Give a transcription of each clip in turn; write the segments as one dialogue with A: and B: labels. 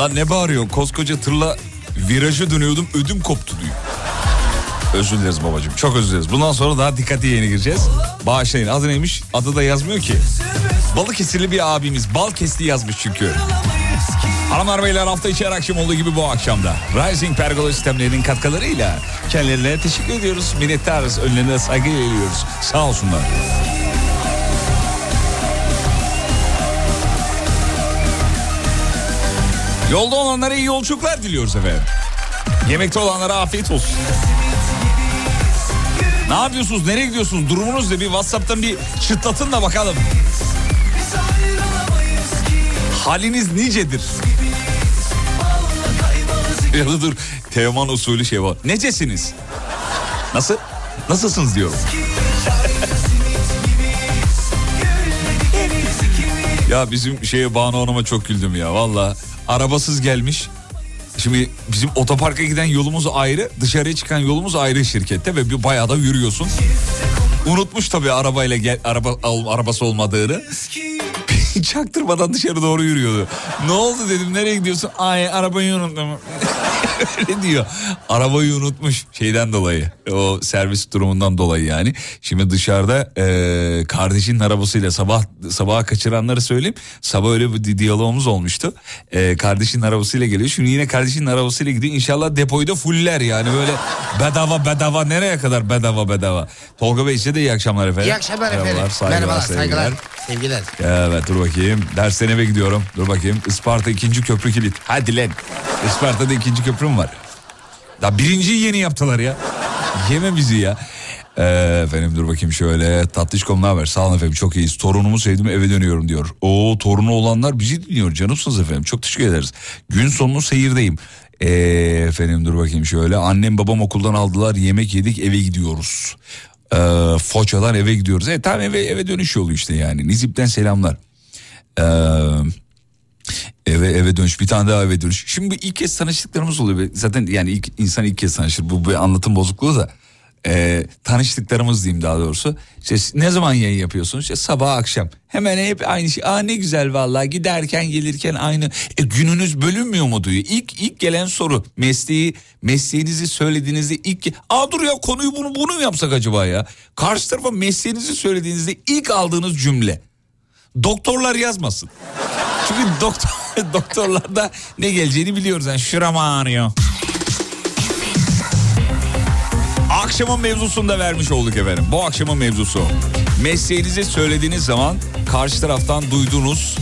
A: lan ne bağırıyor koskoca tırla virajı dönüyordum ödüm koptu diyor. Özür dileriz babacığım çok özür dileriz. Bundan sonra daha dikkatli yeni gireceğiz. Bağışlayın adı neymiş? Adı da yazmıyor ki. Balıkesirli bir abimiz bal kesti yazmış çünkü. Hanımlar beyler hafta içi her akşam olduğu gibi bu akşamda Rising Pergola sistemlerinin katkılarıyla kendilerine teşekkür ediyoruz. Minnettarız. Önlerine saygı veriyoruz. Sağ olsunlar. Yolda olanlara iyi yolculuklar diliyoruz efendim. Yemekte olanlara afiyet olsun. Ne yapıyorsunuz? Nereye gidiyorsunuz? Durumunuz ne? Bir WhatsApp'tan bir çıtlatın da bakalım. Haliniz nicedir? Ya da dur Teoman usulü şey var. Necesiniz? Nasıl? Nasılsınız diyorum. ya bizim şeye Banu Hanım'a çok güldüm ya valla. Arabasız gelmiş. Şimdi bizim otoparka giden yolumuz ayrı, dışarıya çıkan yolumuz ayrı şirkette ve bir bayağı da yürüyorsun. Unutmuş tabii arabayla gel, araba al, arabası olmadığını. Çaktırmadan dışarı doğru yürüyordu. Ne oldu dedim nereye gidiyorsun? Ay arabayı unuttum. Öyle diyor. Arabayı unutmuş şeyden dolayı. O servis durumundan dolayı yani. Şimdi dışarıda e, kardeşinin arabasıyla sabah sabaha kaçıranları söyleyeyim. Sabah öyle bir diyalogumuz olmuştu. E, kardeşinin arabasıyla geliyor. Şimdi yine kardeşinin arabasıyla gidiyor. İnşallah depoyu da fuller yani böyle bedava bedava nereye kadar bedava bedava. Tolga Bey size de iyi akşamlar efendim.
B: İyi akşamlar efendim.
A: Merhabalar, saygılar,
B: Merhabalar,
A: sevgiler.
B: saygılar, sevgiler.
A: Evet dur bakayım. Dersten eve gidiyorum. Dur bakayım. Isparta ikinci köprü kilit. Hadi lan. Isparta'da ikinci köprüm var. Daha birinciyi yeni yaptılar ya. Yeme bizi ya. Ee, efendim dur bakayım şöyle. Tatlışkom ne haber? Sağ olun efendim çok iyiyiz. Torunumu sevdim eve dönüyorum diyor. O torunu olanlar bizi dinliyor. Canımsınız efendim. Çok teşekkür ederiz. Gün sonu seyirdeyim. Ee, efendim dur bakayım şöyle. Annem babam okuldan aldılar. Yemek yedik eve gidiyoruz. Ee, Foça'dan eve gidiyoruz. Evet tamam eve, eve dönüş yolu işte yani. Nizip'ten selamlar. Ee, eve eve dönüş bir tane daha eve dönüş. Şimdi ilk kez tanıştıklarımız oluyor. Zaten yani ilk insan ilk kez tanışır. Bu bir anlatım bozukluğu da. Ee, tanıştıklarımız diyeyim daha doğrusu. İşte ne zaman yayın yapıyorsunuz? İşte sabah akşam. Hemen hep aynı şey. Aa ne güzel vallahi giderken gelirken aynı. E, gününüz bölünmüyor mu diyor. İlk ilk gelen soru mesleği mesleğinizi söylediğinizde ilk Aa dur ya konuyu bunu bunu mu yapsak acaba ya? Karşı tarafa mesleğinizi söylediğinizde ilk aldığınız cümle. Doktorlar yazmasın. Çünkü doktor doktorlarda ne geleceğini biliyoruz. Yani şuram ağrıyor. Akşamın mevzusunu da vermiş olduk efendim. Bu akşamın mevzusu. Mesleğinizi söylediğiniz zaman karşı taraftan duyduğunuz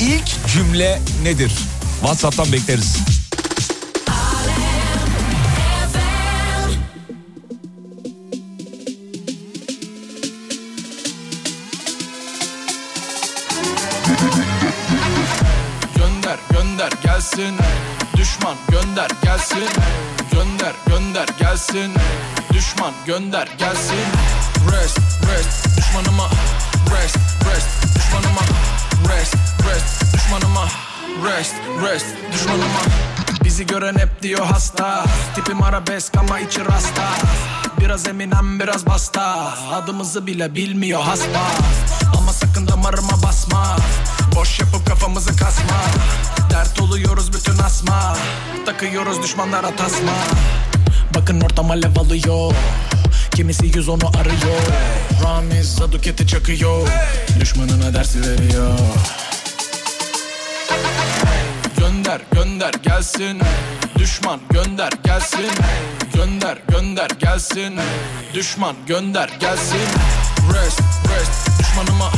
A: ilk cümle nedir? WhatsApp'tan bekleriz.
C: Gelsin. Düşman gönder gelsin. Gönder gönder gelsin. Düşman gönder gelsin. Rest rest düşmanıma. Rest rest düşmanıma. Rest rest düşmanıma. Rest rest düşmanıma. Bizi gören hep diyor hasta. Tipim arabesk ama içi rasta. Biraz eminem biraz basta. Adımızı bile bilmiyor hasba Ama sakın damarıma basma. Boş yapıp kafamızı kasma. Dert oluyoruz bütün asma. Takıyoruz düşmanlara tasma. Bakın ortam alev alıyor. Kimisi yüz onu arıyor. Ramiz Zaduket'i çakıyor. Düşmanına dersi veriyor. Gönder gönder gelsin. Düşman gönder gelsin. Gönder gönder gelsin. Düşman gönder gelsin. Rest rest. Düşmanıma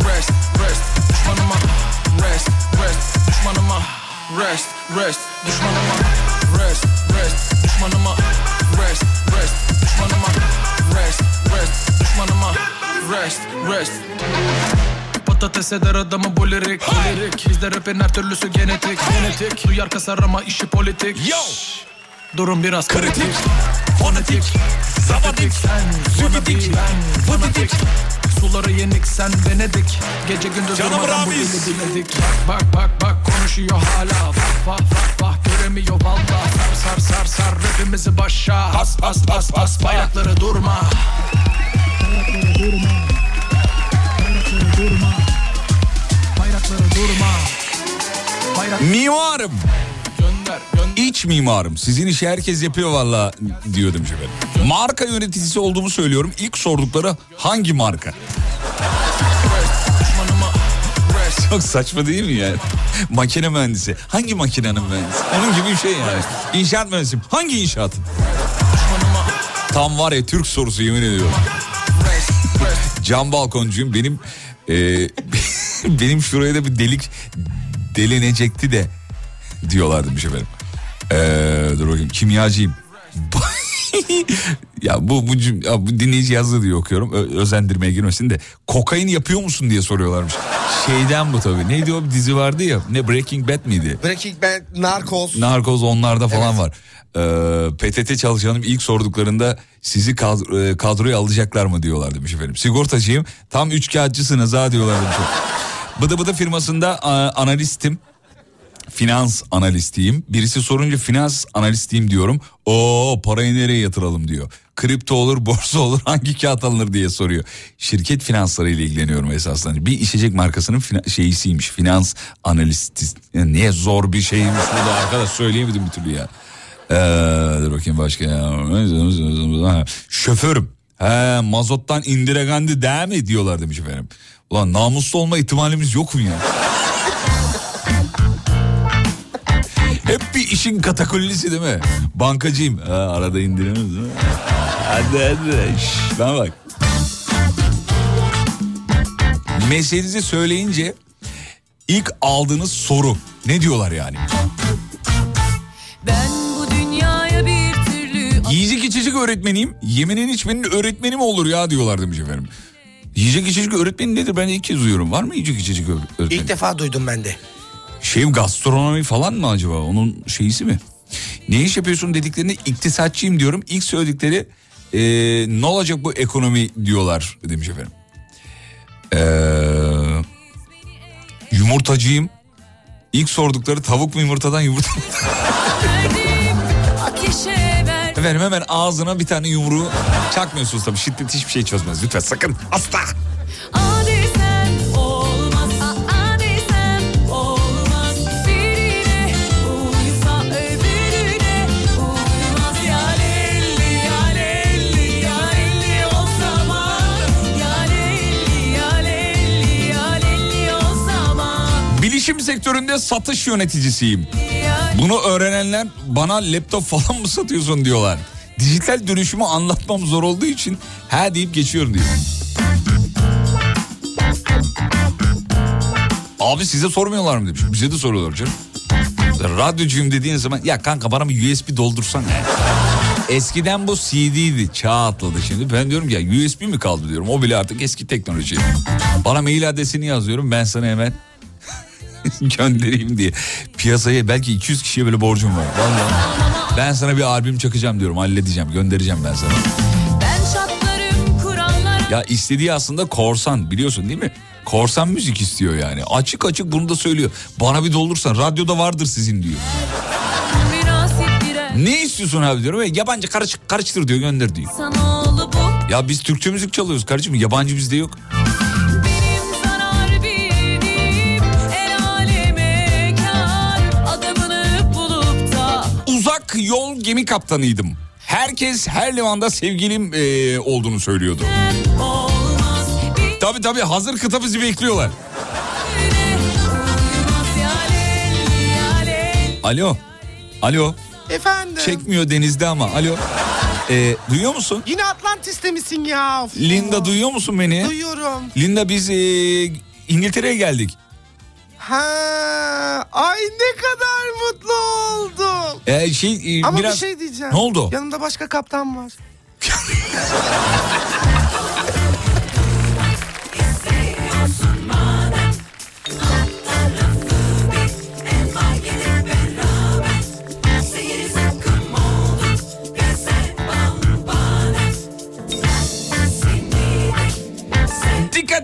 C: Rest rest düşmanıma. Rest rest düşmanıma. Rest rest düşmanıma. Rest rest düşmanıma. Rest rest düşmanıma. Rest rest düşmanıma. Rest rest. Patates eder adamı bu lirik Lirik Bizde rapin her türlüsü genetik. Genetik. Duyar kasar ama işi politik. Yo. Durum biraz kritik. Fonetik Zavadik Sen Zübidik Ben Suları yenik sen Venedik. Gece gündüz
A: Canım
C: durmadan bu dili dinledik Bak bak bak konuşuyor hala. Vah vah vah vah göremiyor valla. Sar sar sar sar rapimizi başa. As as as as bayrakları durma. Bayrakları durma. Bayrakları durma. Bayrakları durma. Bayrakları
A: Mimarım. İç mimarım. Sizin işi herkes yapıyor valla diyor demiş efendim. Marka yöneticisi olduğumu söylüyorum. İlk sordukları hangi marka? Çok saçma değil mi yani? Makine mühendisi. Hangi makinenin mühendisi? Onun gibi bir şey yani. İnşaat mühendisi. Hangi inşaat? Tam var ya Türk sorusu yemin ediyorum. Cam balkoncuyum. Benim e, benim şuraya da bir delik delinecekti de diyorlar demiş efendim. E, dur bakayım kimyacıyım. ya bu bu, ya bu dinleyici yazdı diye okuyorum. Ö- özendirmeye girmesin de kokain yapıyor musun diye soruyorlarmış. Şeyden bu tabii. Neydi o bir dizi vardı ya. Ne Breaking Bad miydi?
B: Breaking Bad, Narcos.
A: Narkoz onlarda falan var. Ee, PTT çalışanım ilk sorduklarında sizi kad- e, kadroya alacaklar mı diyorlar demiş efendim. Sigortacıyım tam üç kağıtçısınız ha diyorlar demiş. Bıdı bıdı firmasında a, analistim. Finans analistiyim. Birisi sorunca finans analistiyim diyorum. O parayı nereye yatıralım diyor. Kripto olur, borsa olur, hangi kağıt alınır diye soruyor. Şirket finansları ile ilgileniyorum esasında. Bir içecek markasının fina- şeyisiymiş. Finans analisti. Ya niye zor bir şeymiş bu da arkadaş söyleyemedim bir türlü ya. Ee, bakayım başka ya. Şoförüm. He, mazottan indiregendi değil mi diyorlar demiş efendim. Ulan namuslu olma ihtimalimiz yok mu ya? Hep bir işin katakullisi değil mi? Bankacıyım. Ha, arada indiremez değil mi? Hadi hadi. Şş, bana bak. Meselenizi söyleyince ilk aldığınız soru ne diyorlar yani?
D: Ben bu dünyaya bir türlü
A: Yiyecek içecek öğretmeniyim. Yemenin içmenin öğretmeni mi olur ya diyorlar demiş efendim. Yiyecek içecek öğretmeni nedir ben ilk kez duyuyorum. Var mı yiyecek içecek öğ- öğretmeni?
B: İlk defa duydum ben de.
A: Şey gastronomi falan mı acaba? Onun şeyisi mi? Ne iş yapıyorsun dediklerinde iktisatçıyım diyorum. İlk söyledikleri e, ne olacak bu ekonomi diyorlar demiş efendim. Ee, yumurtacıyım. İlk sordukları tavuk mu yumurtadan yumurta mı? Efendim hemen ağzına bir tane yumruğu çakmıyorsunuz tabii. Şiddet hiçbir şey çözmez. Lütfen sakın asla.
D: A
A: Bilişim sektöründe satış yöneticisiyim. Bunu öğrenenler bana laptop falan mı satıyorsun diyorlar. Dijital dönüşümü anlatmam zor olduğu için ha deyip geçiyorum diyor. Abi size sormuyorlar mı demiş. Bize de soruyorlar canım. Radyocuyum dediğin zaman ya kanka bana bir USB doldursana. ya. Eskiden bu CD'ydi. Çağ atladı şimdi. Ben diyorum ya USB mi kaldı diyorum. O bile artık eski teknoloji. Bana mail adresini yazıyorum. Ben sana hemen göndereyim diye. Piyasaya belki 200 kişiye böyle borcum var. Vallahi. Ben sana bir albüm çakacağım diyorum. Halledeceğim. Göndereceğim ben sana. Ya istediği aslında korsan biliyorsun değil mi? Korsan müzik istiyor yani. Açık açık bunu da söylüyor. Bana bir doldursan radyoda vardır sizin diyor. Ne istiyorsun abi diyorum. E, yabancı karışık karıştır diyor gönder diyor. Ya biz Türkçe müzik çalıyoruz kardeşim. Yabancı bizde yok. Gemi kaptanıydım. Herkes her limanda sevgilim e, olduğunu söylüyordu. Tabi tabi hazır kıta bizi bekliyorlar. Alo. Alo.
B: Efendim.
A: Çekmiyor denizde ama. Alo. E, duyuyor musun?
B: Yine Atlantis'te misin ya? Of.
A: Linda duyuyor musun beni?
B: Duyuyorum.
A: Linda biz e, İngiltere'ye geldik.
B: Ha, ay ne kadar mutlu oldum.
A: E, şey e,
B: Ama
A: biraz...
B: bir şey diyeceğim.
A: Ne oldu?
B: Yanımda başka kaptan var.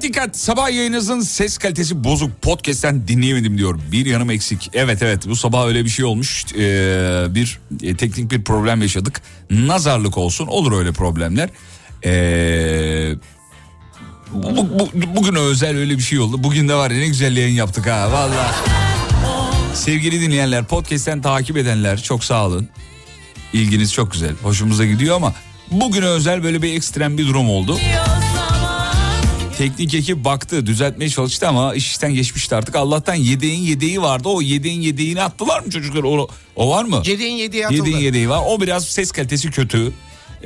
A: Dikkat sabah yayınınızın ses kalitesi bozuk podcast'ten dinleyemedim diyor. Bir yanım eksik. Evet evet bu sabah öyle bir şey olmuş. Ee, bir e, teknik bir problem yaşadık. Nazarlık olsun olur öyle problemler. Ee, bu, bu- bugün özel öyle bir şey oldu. Bugün de var ya ne güzel yayın yaptık ha valla. Sevgili dinleyenler, podcast'ten takip edenler çok sağ olun. İlginiz çok güzel, hoşumuza gidiyor ama bugüne özel böyle bir ekstrem bir durum oldu. Teknik ekip baktı, düzeltmeye çalıştı ama iş işten geçmişti artık. Allah'tan yedeğin yedeği vardı. O yedeğin yedeğini attılar mı çocuklar? O, o var mı?
B: Yediğin yediği atıldı.
A: Yedeğin yedeği var. O biraz ses kalitesi kötü.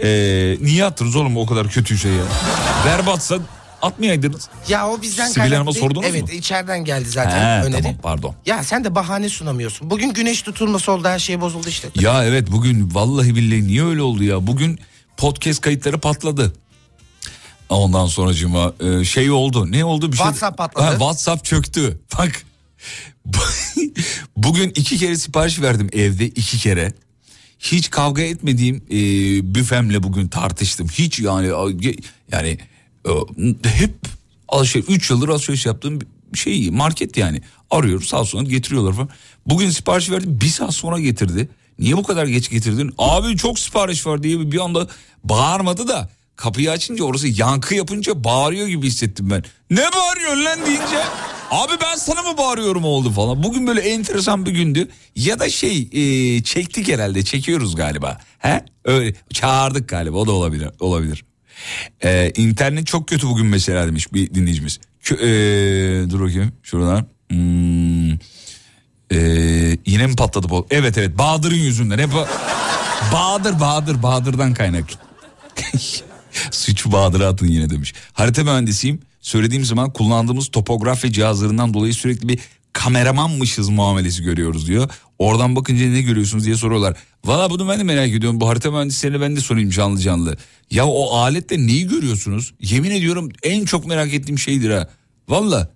A: Ee, niye attınız oğlum o kadar kötü şey ya? Berbatsa atmayaydınız.
B: Ya o bizden
A: Sibel Hanım'a sordunuz
B: Evet
A: mu?
B: içeriden geldi zaten
A: He,
B: öneri.
A: tamam pardon.
B: Ya sen de bahane sunamıyorsun. Bugün güneş tutulması oldu her şey bozuldu işte.
A: Ya evet bugün vallahi billahi niye öyle oldu ya? Bugün podcast kayıtları patladı. Ondan sonracığıma e, şey oldu. Ne oldu? Bir şey...
B: WhatsApp patladı.
A: Ha, WhatsApp çöktü. Bak. Bugün iki kere sipariş verdim evde iki kere. Hiç kavga etmediğim e, büfemle bugün tartıştım. Hiç yani yani e, hep alışveriş 3 yıldır alışveriş yaptığım şey market yani. Arıyorum sağ sonra getiriyorlar falan. Bugün sipariş verdim bir saat sonra getirdi. Niye bu kadar geç getirdin? Abi çok sipariş var diye bir anda bağırmadı da kapıyı açınca orası yankı yapınca bağırıyor gibi hissettim ben. Ne bağırıyorsun lan deyince abi ben sana mı bağırıyorum oldu falan. Bugün böyle enteresan bir gündü. Ya da şey e, çektik herhalde çekiyoruz galiba. He? Öyle çağırdık galiba o da olabilir. olabilir. Ee, internet çok kötü bugün mesela demiş bir dinleyicimiz. Kö- ee, dur bakayım şuradan. Hmm, ee, yine mi patladı bu? Evet evet Bahadır'ın yüzünden. Hep Bahadır Bahadır Bahadır'dan kaynaklı. Suçu Bahadır'a atın yine demiş. Harita mühendisiyim. Söylediğim zaman kullandığımız topografi cihazlarından dolayı sürekli bir kameramanmışız muamelesi görüyoruz diyor. Oradan bakınca ne görüyorsunuz diye soruyorlar. Valla bunu ben de merak ediyorum. Bu harita mühendislerine ben de sorayım canlı canlı. Ya o aletle neyi görüyorsunuz? Yemin ediyorum en çok merak ettiğim şeydir ha. Valla.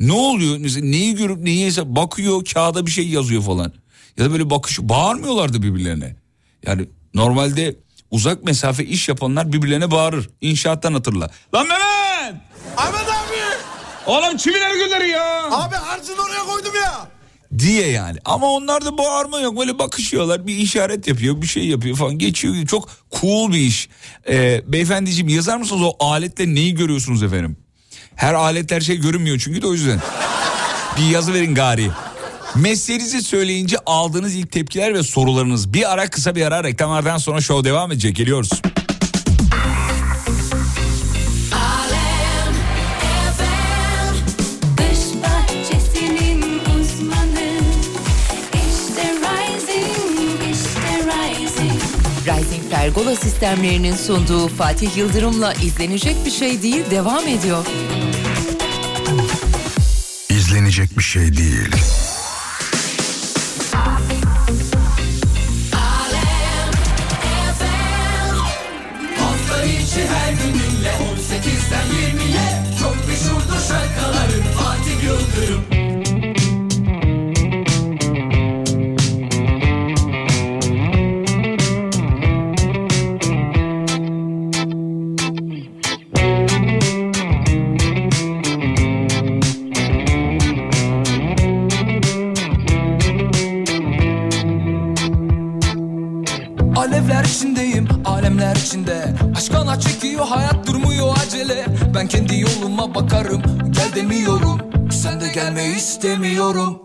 A: Ne oluyor? Neyi görüp neyi hesap bakıyor kağıda bir şey yazıyor falan. Ya da böyle bakış bağırmıyorlardı birbirlerine. Yani normalde uzak mesafe iş yapanlar birbirlerine bağırır. İnşaattan hatırla. Lan Mehmet!
B: Ahmet abi.
A: Oğlum çiviler gönderi ya!
B: Abi harcını oraya koydum ya.
A: diye yani. Ama onlarda bağırma yok. Böyle bakışıyorlar bir işaret yapıyor bir şey yapıyor falan geçiyor. Çok cool bir iş. Ee, beyefendiciğim yazar mısınız o aletle neyi görüyorsunuz efendim? Her alet her şey görünmüyor çünkü de o yüzden. bir yazı verin gari. Mesleğinizi söyleyince aldığınız ilk tepkiler ve sorularınız. Bir ara kısa bir ara reklamlardan sonra show devam edecek. Geliyoruz.
E: Pergola sistemlerinin sunduğu Fatih Yıldırım'la izlenecek bir şey değil devam ediyor.
F: İzlenecek bir şey değil.
C: Her gününle 18'den 20'ye Çok meşhurdur şarkıların Fatih Yıldırım. Alevler içindeyim, alemler içinde Aşkana çekiyor, hayat durmuyor acele. Ben kendi yoluma bakarım, gel demiyorum. Sen de gelme istemiyorum.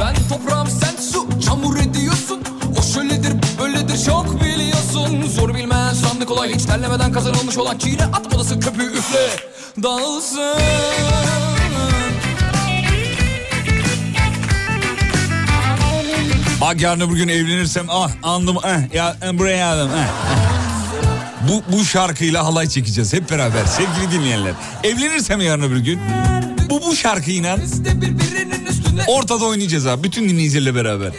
C: Ben toprağım sen su çamur ediyorsun. O şöyledir böyledir çok biliyorsun. Zor bilmez sandı kolay hiç terlemeden kazanılmış olan Çiğne at odası köpüğü üfle dağılsın
A: Bak yarın öbür gün evlenirsem ah andım eh, ya eh, buraya aldım eh, eh. Bu, bu şarkıyla halay çekeceğiz hep beraber sevgili dinleyenler. Evlenirsem yarın öbür gün bu bu
C: birbirinin üstüne
A: ortada oynayacağız abi bütün dinleyicilerle beraber.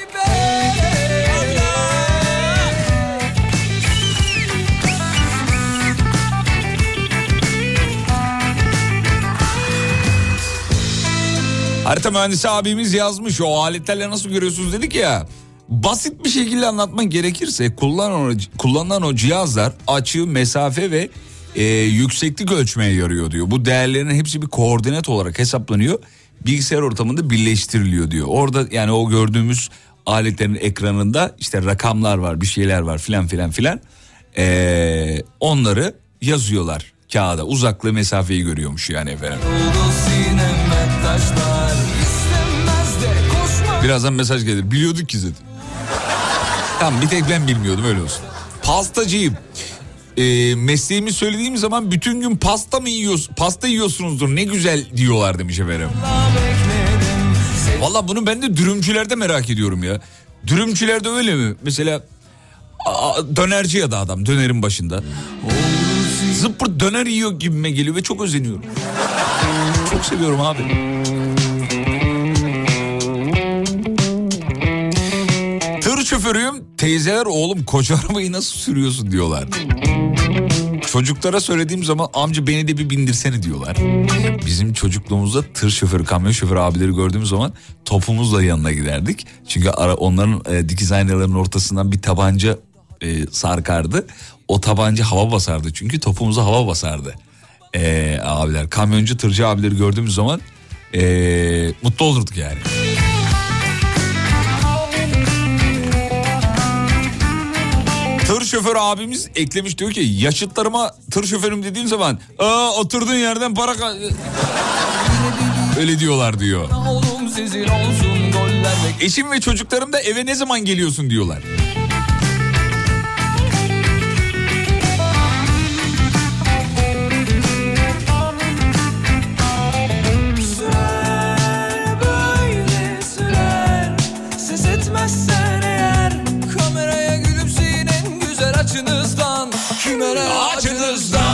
A: Harita mühendisi abimiz yazmış o aletlerle nasıl görüyorsunuz dedik ya. Basit bir şekilde anlatmak gerekirse kullanılan o, kullanılan o cihazlar açı, mesafe ve e, yükseklik ölçmeye yarıyor diyor. Bu değerlerin hepsi bir koordinat olarak hesaplanıyor. Bilgisayar ortamında birleştiriliyor diyor. Orada yani o gördüğümüz aletlerin ekranında işte rakamlar var bir şeyler var filan filan filan. Ee, onları yazıyorlar kağıda. Uzaklığı mesafeyi görüyormuş yani efendim. Birazdan mesaj gelir. Biliyorduk ki zaten. Tamam bir tek ben bilmiyordum öyle olsun. Pastacıyım. Ee, mesleğimi söylediğim zaman bütün gün pasta mı yiyorsun? Pasta yiyorsunuzdur ne güzel diyorlar demiş efendim. Valla bunu ben de dürümcülerde merak ediyorum ya. Dürümcülerde öyle mi? Mesela a- dönerci ya da adam dönerin başında. Zıppır döner yiyor gibime geliyor ve çok özeniyorum. Çok seviyorum abi. Şoförüyüm. Teyzeler oğlum koca arabayı nasıl sürüyorsun diyorlar. Çocuklara söylediğim zaman amca beni de bir bindirsene diyorlar. Bizim çocukluğumuzda tır şoförü, kamyon şoförü abileri gördüğümüz zaman topumuzla yanına giderdik. Çünkü ara, onların e, dikiz aynalarının ortasından bir tabanca e, sarkardı. O tabanca hava basardı çünkü topumuza hava basardı. E, abiler, kamyoncu, tırcı abileri gördüğümüz zaman e, mutlu olurduk yani. Tır şoförü abimiz eklemiş diyor ki yaşıtlarıma tır şoförüm dediğim zaman Aa, oturduğun yerden para ka-" öyle diyorlar diyor. Eşim ve çocuklarım da eve ne zaman geliyorsun diyorlar.
F: Güzel açınızdan Kümere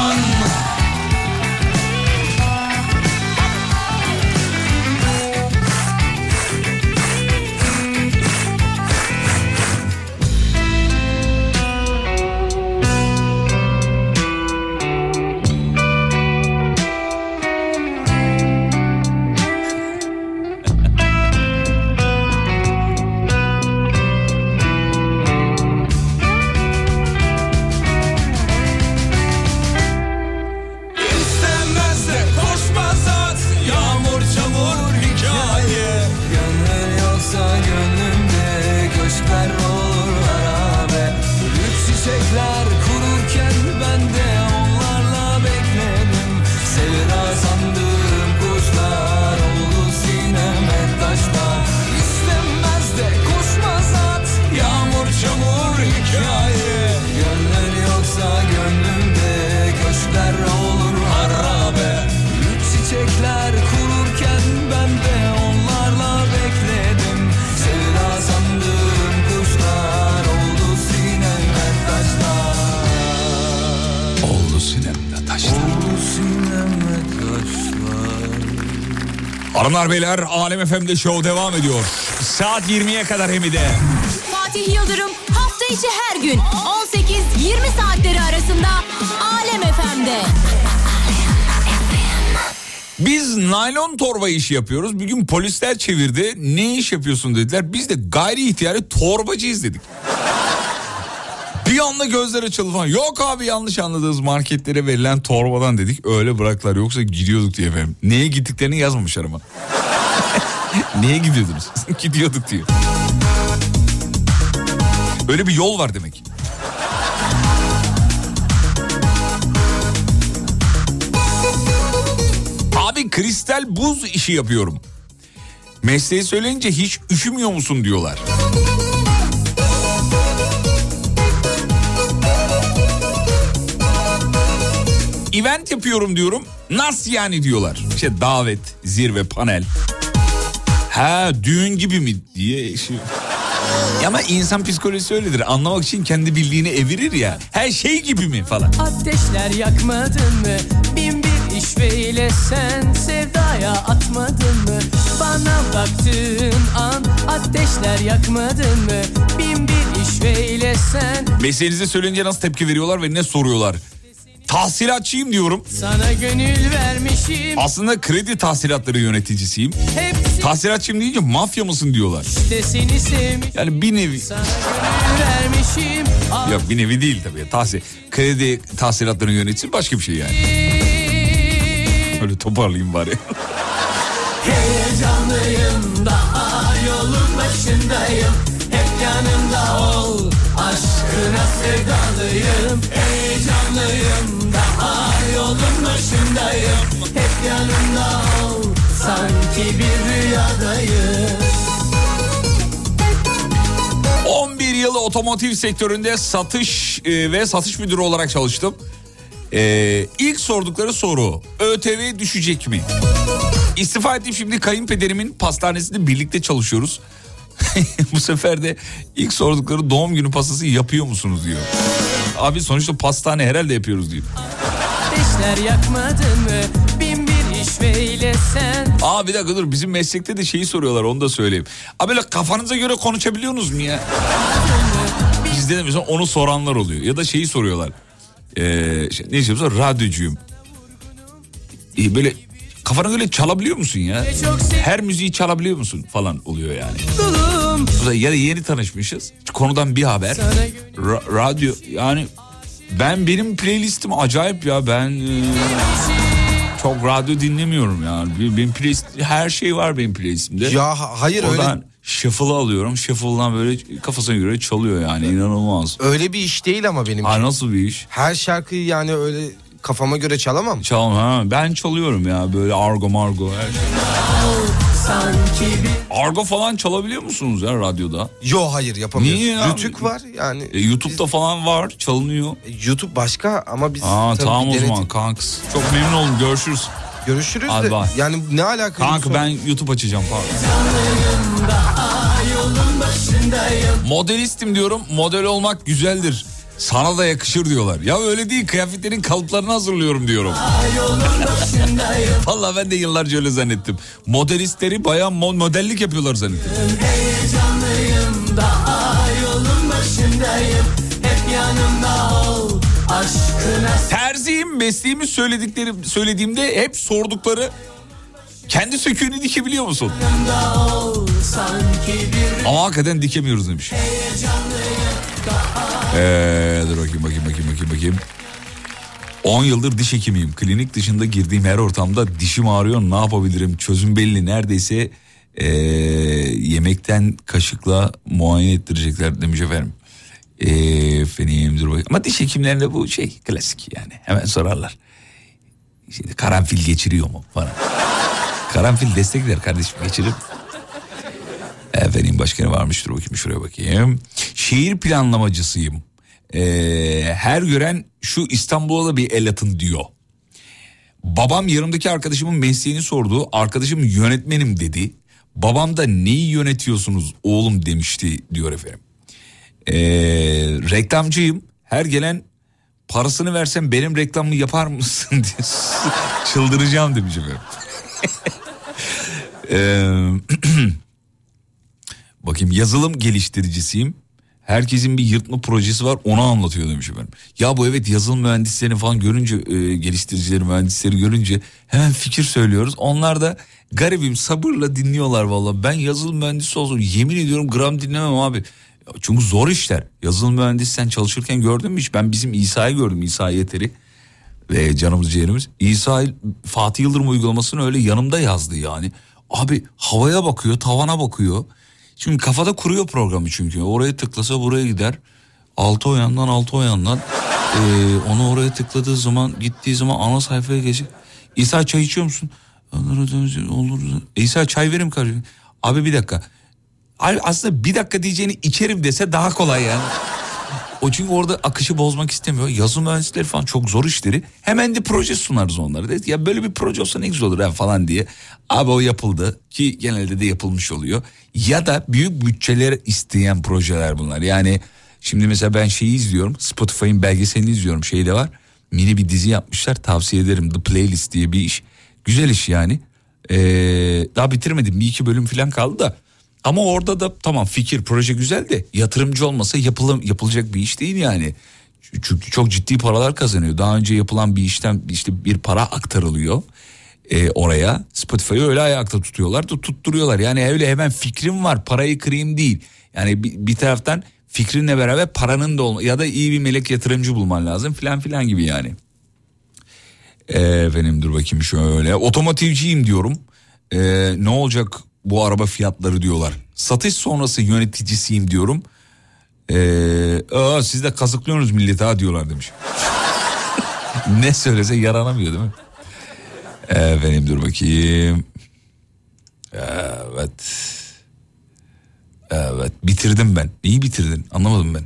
A: beyler Alem FM'de show devam ediyor. Saat 20'ye kadar hem de.
G: Fatih Yıldırım hafta içi her gün 18-20 saatleri arasında Alem FM'de.
A: Biz naylon torba işi yapıyoruz. Bir gün polisler çevirdi. Ne iş yapıyorsun dediler. Biz de gayri ihtiyari torbacıyız dedik. Bir anda gözler açıldı falan. Yok abi yanlış anladığınız marketlere verilen torbadan dedik. Öyle bıraktılar yoksa gidiyorduk diye efendim. Neye gittiklerini yazmamışlar ama. Neye gidiyordunuz? Gidiyorduk diyor. Öyle bir yol var demek. Abi kristal buz işi yapıyorum. Mesleği söyleyince hiç üşümüyor musun diyorlar. Event yapıyorum diyorum. Nasıl yani diyorlar. İşte davet, zirve, panel. Ha düğün gibi mi diye. Şey. Ya Ama insan psikolojisi öyledir. Anlamak için kendi bildiğini evirir ya. Her şey gibi mi falan.
H: Ateşler yakmadın mı? Bin bir işveyle sen sevdaya atmadın mı? Bana baktığın an ateşler yakmadın mı? Bin bir işveyle sen
A: Mesleğinizi söyleyince nasıl tepki veriyorlar ve ne soruyorlar? Tahsilatçıyım diyorum.
H: sana gönül vermişim.
A: Aslında kredi tahsilatları yöneticisiyim.
H: Hepsi
A: Tahsilatçıyım deyince mafya mısın diyorlar. Yani bir nevi...
H: Vermişim. Ah,
A: Yok bir nevi değil tabii. Tahsil, kredi tahsilatları yöneticisi başka bir şey yani. Öyle toparlayayım bari.
H: Heyecanlıyım daha yolun başındayım. Hep
I: yanımda ol Aşkına sevdalıyım Heyecanlıyım Daha yolun başındayım Hep yanımda ol Sanki bir rüyadayım
A: 11 yıl otomotiv sektöründe satış e, ve satış müdürü olarak çalıştım. E, ilk sordukları soru ÖTV düşecek mi? İstifa ettim şimdi kayınpederimin pastanesinde birlikte çalışıyoruz. Bu sefer de ilk sordukları doğum günü pastası yapıyor musunuz diyor. Abi sonuçta pastane herhalde yapıyoruz diyor.
I: Ateşler yakmadın mı? Sen
A: Aa bir dakika dur bizim meslekte de şeyi soruyorlar onu da söyleyeyim. Abi böyle kafanıza göre konuşabiliyorsunuz mu ya? Bizde de mesela onu soranlar oluyor. Ya da şeyi soruyorlar. Ee, şey, ne istiyorsa radyocuyum. Ee, böyle kafana göre çalabiliyor musun ya? Her müziği çalabiliyor musun falan oluyor yani. Ya da yeni tanışmışız. Konudan bir haber. Ra- radyo yani ben benim playlistim acayip ya ben e, çok radyo dinlemiyorum yani. Benim, playlist her şey var benim playlistimde.
B: Ya ha- hayır öyle
A: Oradan shuffle'ı alıyorum. Shuffle'dan böyle kafasına göre çalıyor yani inanılmaz.
B: öyle bir iş değil ama benim.
A: Ha nasıl bir iş?
B: Her şarkıyı yani öyle kafama göre çalamam.
A: Çalma ha ben çalıyorum ya böyle argo margo her şey.
I: Sanki bir
A: Argo falan çalabiliyor musunuz ya radyoda?
B: Yo hayır yapamıyoruz.
A: Niye ya?
B: Rütük var yani.
A: E, YouTube'da falan var çalınıyor.
B: E, YouTube başka ama biz
A: Aa tamam o zaman kanks. Çok memnun oldum görüşürüz.
B: Görüşürüz
A: Hadi
B: de
A: bay.
B: yani ne alaka?
A: Kanka ben YouTube açacağım pardon. Modelistim diyorum. Model olmak güzeldir. Sana da yakışır diyorlar. Ya öyle değil kıyafetlerin kalıplarını hazırlıyorum diyorum. Vallahi ben de yıllarca öyle zannettim. Modelistleri bayağı mo- modellik yapıyorlar zannettim.
I: heyecanlıyım Daha yolun başındayım Hep yanımda ol Aşkına
A: Terziyim mesleğimi söyledikleri söylediğimde hep sordukları kendi söküğünü dikebiliyor musun?
I: ol bir
A: Ama hakikaten dikemiyoruz demiş. Ee, dur bakayım bakayım bakayım bakayım bakayım. 10 yıldır diş hekimiyim. Klinik dışında girdiğim her ortamda dişim ağrıyor. Ne yapabilirim? Çözüm belli. Neredeyse ee, yemekten kaşıkla muayene ettirecekler demiş efendim. Ee, efendim dur bakayım. Ama diş hekimlerinde bu şey klasik yani. Hemen sorarlar. Şimdi karanfil geçiriyor mu falan. karanfil destekler kardeşim geçirir. Efendim başka ne varmış dur bakayım şuraya bakayım. Şehir planlamacısıyım. Ee, her gören şu İstanbul'a da bir el atın diyor. Babam yanımdaki arkadaşımın mesleğini sordu. Arkadaşım yönetmenim dedi. Babam da neyi yönetiyorsunuz oğlum demişti diyor efendim. Ee, reklamcıyım. Her gelen parasını versem benim reklamımı yapar mısın diye çıldıracağım demiş efendim. Ee, Bakayım yazılım geliştiricisiyim. Herkesin bir yırtma projesi var onu anlatıyor demiş efendim. Ya bu evet yazılım mühendislerini falan görünce e, geliştiricileri mühendisleri görünce hemen fikir söylüyoruz. Onlar da garibim sabırla dinliyorlar valla. Ben yazılım mühendisi olsam yemin ediyorum gram dinlemem abi. Çünkü zor işler. Yazılım mühendisi sen çalışırken gördün mü hiç? Ben bizim İsa'yı gördüm İsa Yeter'i ve canımız ciğerimiz. İsa Fatih Yıldırım uygulamasını öyle yanımda yazdı yani. Abi havaya bakıyor tavana bakıyor. Şimdi kafada kuruyor programı çünkü. Oraya tıklasa buraya gider. Altı o altı o. Ee, onu oraya tıkladığı zaman gittiği zaman ana sayfaya geçecek. İsa çay içiyor musun? Olur. İsa çay verim kardeşim. Abi bir dakika. Abi aslında bir dakika diyeceğini içerim dese daha kolay yani. O çünkü orada akışı bozmak istemiyor. Yazılım mühendisleri falan çok zor işleri. Hemen de proje sunarız onlara. Dedi, ya böyle bir proje olsa ne güzel olur ha falan diye. Abi o yapıldı ki genelde de yapılmış oluyor. Ya da büyük bütçeler isteyen projeler bunlar. Yani şimdi mesela ben şeyi izliyorum. Spotify'ın belgeselini izliyorum. Şey de var. Mini bir dizi yapmışlar. Tavsiye ederim. The Playlist diye bir iş. Güzel iş yani. Ee, daha bitirmedim. Bir iki bölüm falan kaldı da. Ama orada da tamam fikir proje güzel de yatırımcı olmasa yapılım, yapılacak bir iş değil yani. Çünkü çok ciddi paralar kazanıyor. Daha önce yapılan bir işten işte bir para aktarılıyor e, oraya. Spotify'ı öyle ayakta tutuyorlar da tutturuyorlar. Yani öyle hemen fikrim var parayı kırayım değil. Yani bir, bir taraftan fikrinle beraber paranın da olma ya da iyi bir melek yatırımcı bulman lazım filan filan gibi yani. E, efendim dur bakayım şöyle otomotivciyim diyorum. E, ne olacak bu araba fiyatları diyorlar. Satış sonrası yöneticisiyim diyorum. Ee, siz de kazıklıyorsunuz milleti ha diyorlar demiş. ne söylese yaranamıyor değil mi? Efendim dur bakayım. Evet. Evet bitirdim ben. Neyi bitirdin? Anlamadım ben.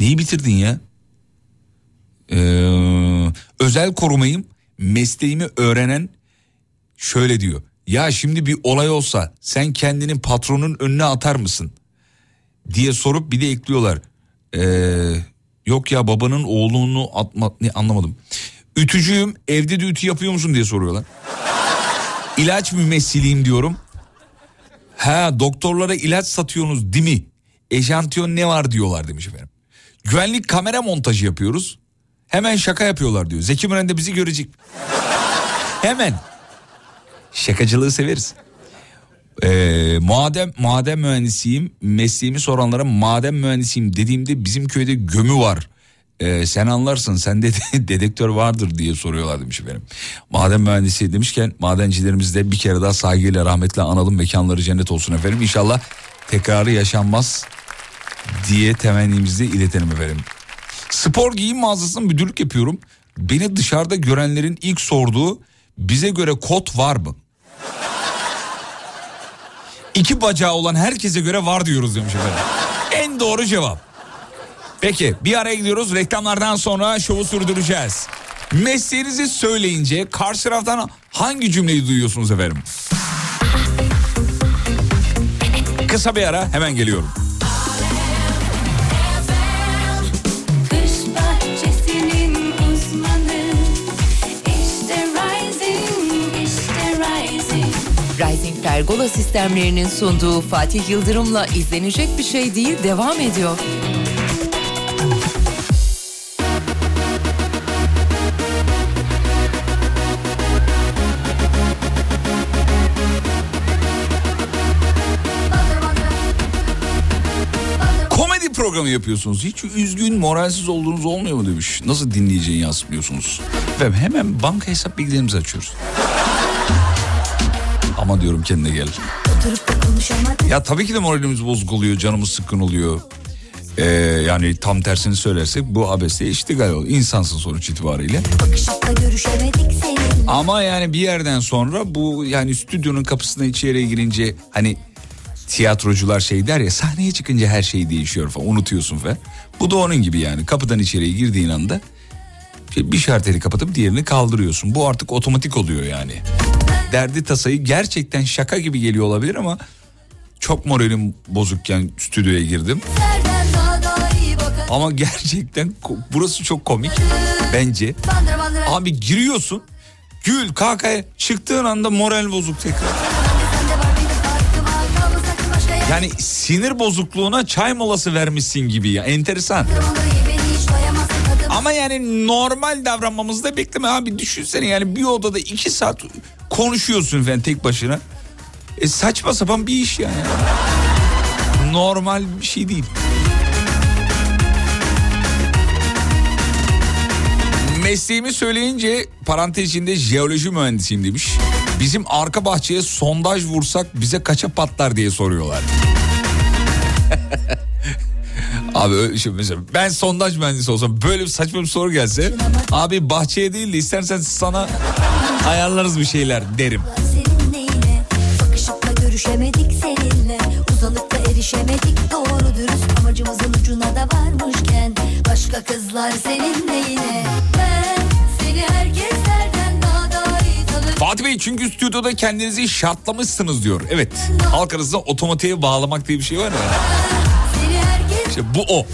A: Neyi bitirdin ya? Ee, özel korumayım mesleğimi öğrenen şöyle diyor. Ya şimdi bir olay olsa sen kendini patronun önüne atar mısın? Diye sorup bir de ekliyorlar. Ee, yok ya babanın oğlunu atma ne anlamadım. Ütücüyüm evde de ütü yapıyor musun diye soruyorlar. İlaç mümessiliyim diyorum. Ha doktorlara ilaç satıyorsunuz değil mi? Eşantiyon ne var diyorlar demiş efendim. Güvenlik kamera montajı yapıyoruz. Hemen şaka yapıyorlar diyor. Zeki Müren de bizi görecek. Hemen. Şakacılığı severiz. Ee, madem maden mühendisiyim mesleğimi soranlara maden mühendisiyim dediğimde bizim köyde gömü var. Ee, sen anlarsın sende de dedektör vardır diye soruyorlar demiş efendim. Maden mühendisi demişken madencilerimizi de bir kere daha saygıyla rahmetle analım mekanları cennet olsun efendim. İnşallah tekrarı yaşanmaz diye temennimizi iletelim efendim. Spor giyim mağazasında müdürlük yapıyorum. Beni dışarıda görenlerin ilk sorduğu bize göre kot var mı? İki bacağı olan herkese göre var diyoruz demiş efendim. En doğru cevap. Peki bir araya gidiyoruz. Reklamlardan sonra şovu sürdüreceğiz. Mesleğinizi söyleyince karşı taraftan hangi cümleyi duyuyorsunuz efendim? Kısa bir ara hemen geliyorum.
E: Pergola sistemlerinin sunduğu Fatih Yıldırım'la izlenecek bir şey değil devam ediyor.
A: Komedi programı yapıyorsunuz. Hiç üzgün, moralsiz olduğunuz olmuyor mu demiş. Nasıl dinleyeceğini yansıtmıyorsunuz? Efendim hemen banka hesap bilgilerimizi açıyoruz. Ama diyorum kendine gel. Ya tabii ki de moralimiz bozuk oluyor, canımız sıkkın oluyor. Ee, yani tam tersini söylersek bu abesle iştigal oluyor. İnsansın sonuç itibariyle. Ama yani bir yerden sonra bu yani stüdyonun kapısına içeriye girince hani tiyatrocular şey der ya sahneye çıkınca her şey değişiyor falan unutuyorsun falan. Bu da onun gibi yani kapıdan içeriye girdiğin anda bir şarteli kapatıp diğerini kaldırıyorsun. Bu artık otomatik oluyor yani. Derdi tasayı gerçekten şaka gibi geliyor olabilir ama çok moralim bozukken stüdyoya girdim. Ama gerçekten burası çok komik bence. Abi giriyorsun gül kakaya çıktığın anda moral bozuk tekrar. Yani sinir bozukluğuna çay molası vermişsin gibi ya enteresan. Ama yani normal davranmamızda bekleme abi düşünsene yani bir odada iki saat konuşuyorsun falan tek başına. E saçma sapan bir iş yani. Normal bir şey değil. Mesleğimi söyleyince parantez içinde jeoloji mühendisiyim demiş. Bizim arka bahçeye sondaj vursak bize kaça patlar diye soruyorlar. Abi şey mesela ben sondaj mühendisi olsam böyle bir saçma bir soru gelse abi bahçeye değil de istersen sana ayarlarız bir şeyler derim.
D: Görüşemedik seninle Uzanıp da erişemedik doğru dürüst Amacımızın ucuna da varmışken Başka kızlar seninle yine Ben seni herkeslerden daha da iyi tanırım
A: Fatih Bey çünkü stüdyoda kendinizi şartlamışsınız diyor. Evet halk arasında otomatiğe bağlamak diye bir şey var ya. İşte bu o.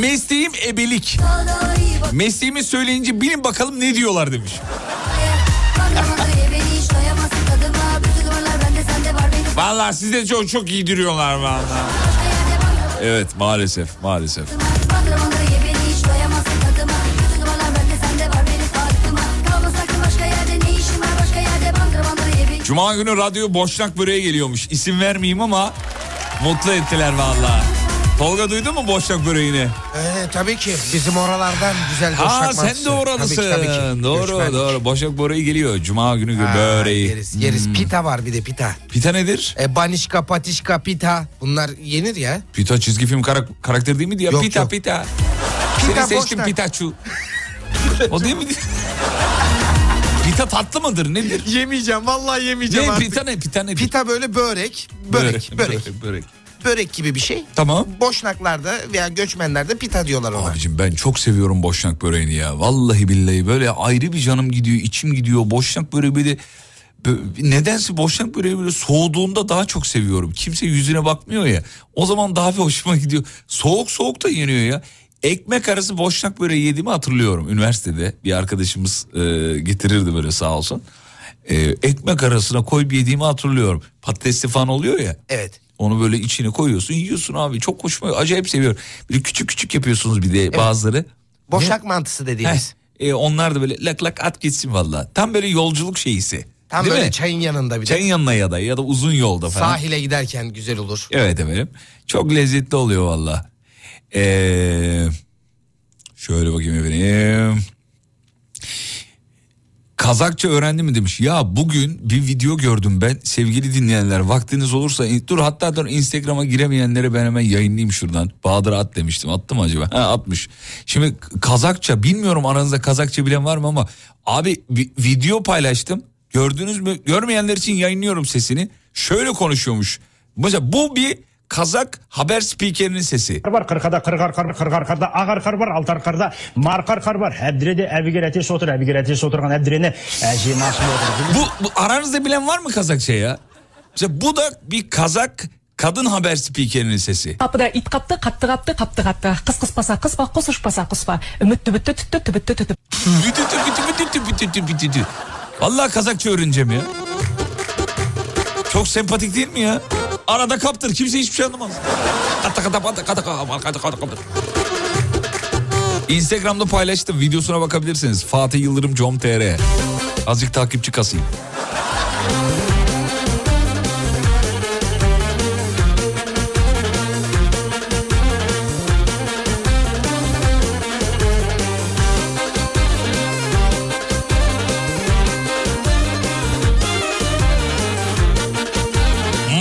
A: Mesleğim ebelik. Mesleğimi söyleyince bilin bakalım ne diyorlar demiş. Vallahi size çok çok iyi duruyorlar vallahi. Evet maalesef maalesef. Cuma günü radyo boşnak böreğe geliyormuş. İsim vermeyeyim ama mutlu ettiler vallahi. Tolga duydun mu boşnak böreğini?
B: Ee, tabii ki bizim oralardan güzel boşnak
A: Ha
B: mantısı.
A: sen de oralısın.
B: Tabii ki, tabii ki.
A: Doğru
B: Göçmenlik.
A: doğru. Boşnak böreği geliyor. Cuma günü
B: Ha,
A: böreği.
B: Yeriz, yeriz.
A: Hmm.
B: Pita var bir de pita.
A: Pita nedir?
B: E, banişka, patişka, pita. Bunlar yenir ya.
A: Pita çizgi film karak- karakteri değil miydi ya?
B: Yok,
A: pita
B: yok.
A: pita.
B: Pita,
A: Seni seçtim
B: boşnak.
A: Pitachu. o değil mi? Pita tatlı mıdır nedir?
B: Yemeyeceğim vallahi yemeyeceğim
A: Ne
B: artık.
A: pita ne pita nedir?
B: Pita böyle börek, börek, börek,
A: börek, börek.
B: börek gibi bir şey.
A: Tamam.
B: Boşnaklarda veya göçmenlerde pita diyorlar ona.
A: Abicim ben çok seviyorum boşnak böreğini ya. Vallahi billahi böyle ayrı bir canım gidiyor, içim gidiyor. Boşnak böreği böyle bö- nedense boşnak böreği böyle soğuduğunda daha çok seviyorum. Kimse yüzüne bakmıyor ya. O zaman daha bir hoşuma gidiyor. Soğuk soğuk da yeniyor ya. Ekmek arası boşnak böreği yediğimi hatırlıyorum. Üniversitede bir arkadaşımız e, getirirdi böyle sağ olsun. E, ekmek arasına koyup yediğimi hatırlıyorum. Patatesli falan oluyor ya.
B: Evet.
A: Onu böyle içine koyuyorsun yiyorsun abi. Çok hoşuma acayip seviyorum. Bir küçük küçük yapıyorsunuz bir de bazıları.
B: Boşnak mantısı dediğimiz.
A: Heh, e, onlar da böyle lak lak at gitsin valla. Tam böyle yolculuk şeyisi.
B: Tam
A: Değil
B: böyle
A: mi?
B: çayın yanında bir de.
A: Çayın yanına ya da ya da uzun yolda falan.
B: Sahile giderken güzel olur.
A: Evet efendim. Çok lezzetli oluyor valla. Ee, şöyle bakayım efendim. Kazakça öğrendi mi demiş. Ya bugün bir video gördüm ben. Sevgili dinleyenler vaktiniz olursa dur hatta dur Instagram'a giremeyenlere ben hemen yayınlayayım şuradan. Bahadır at demiştim. Attı mı acaba? Ha atmış. Şimdi Kazakça bilmiyorum aranızda Kazakça bilen var mı ama abi vi- video paylaştım. Gördünüz mü? Görmeyenler için yayınlıyorum sesini. Şöyle konuşuyormuş. Mesela bu bir Kazak haber spikerinin sesi.
J: var kırkada kırkar kar kırkar karda ağar kar var altar karda markar kar var hebdirede evigereti otur evigereti oturgan hebdirene eji masum otur.
A: Bu, bu aranızda bilen var mı Kazakça ya? Mesela bu da bir Kazak kadın haber spikerinin sesi.
K: Kapıda it kaptı, kattı kaptı, kaptı kattı. Kız kıspasa kıspa, kus uçpasa kuspa. Ümüttü büttü tüttü tübüttü tütü.
A: Bütütü bütü bütü bütü bütü bütü bütü. Vallahi Kazakça öğreneceğim ya. Çok sempatik değil mi ya? Arada kaptır kimse hiçbir şey anlamaz. Instagram'da paylaştım videosuna bakabilirsiniz. Fatih Yıldırım com.tr Azıcık takipçi kasayım.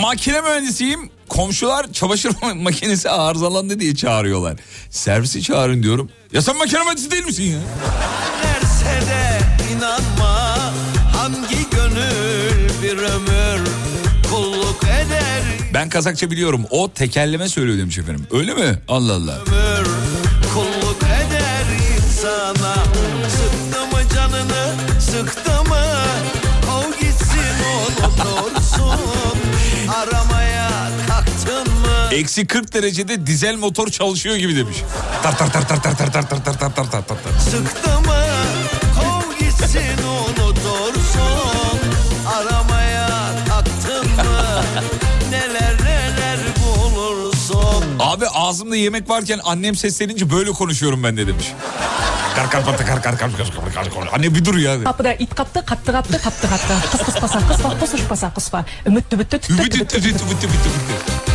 A: Makine mühendisiyim. Komşular çamaşır makinesi arızalandı diye çağırıyorlar. Servisi çağırın diyorum. Ya sen makine mühendisi değil misin ya?
H: Derse de inanma hangi gönül bir ömür kulluk eder
A: Ben Kazakça biliyorum. O tekerleme söylüyor demiş efendim. Öyle mi? Allah Allah.
H: ömür kulluk eder insana sıktı mı canını sıktı mı
A: Eksi 40 derecede dizel motor çalışıyor gibi demiş. Tar tar tar tar tar tar tar tar tar tar tar tar tar.
H: Sıktı mı kov gitsin onu doğrusun aramaya kalktın mı neler neler bulursun
A: Abi ağzımda yemek varken annem seslenince böyle konuşuyorum ben de demiş. Kar kar pata kar kar kar kar kar kar kar. Anne bir dur ya.
K: Kapıda it kaptı, kattı kaptı, kaptı kattı. Kız kıspasa kıspa, kus uçpasa kuspa. Ümüttü büttü tüttü
A: Übütü
K: tübüttü
A: tübütü tübütü tübütü tübütü.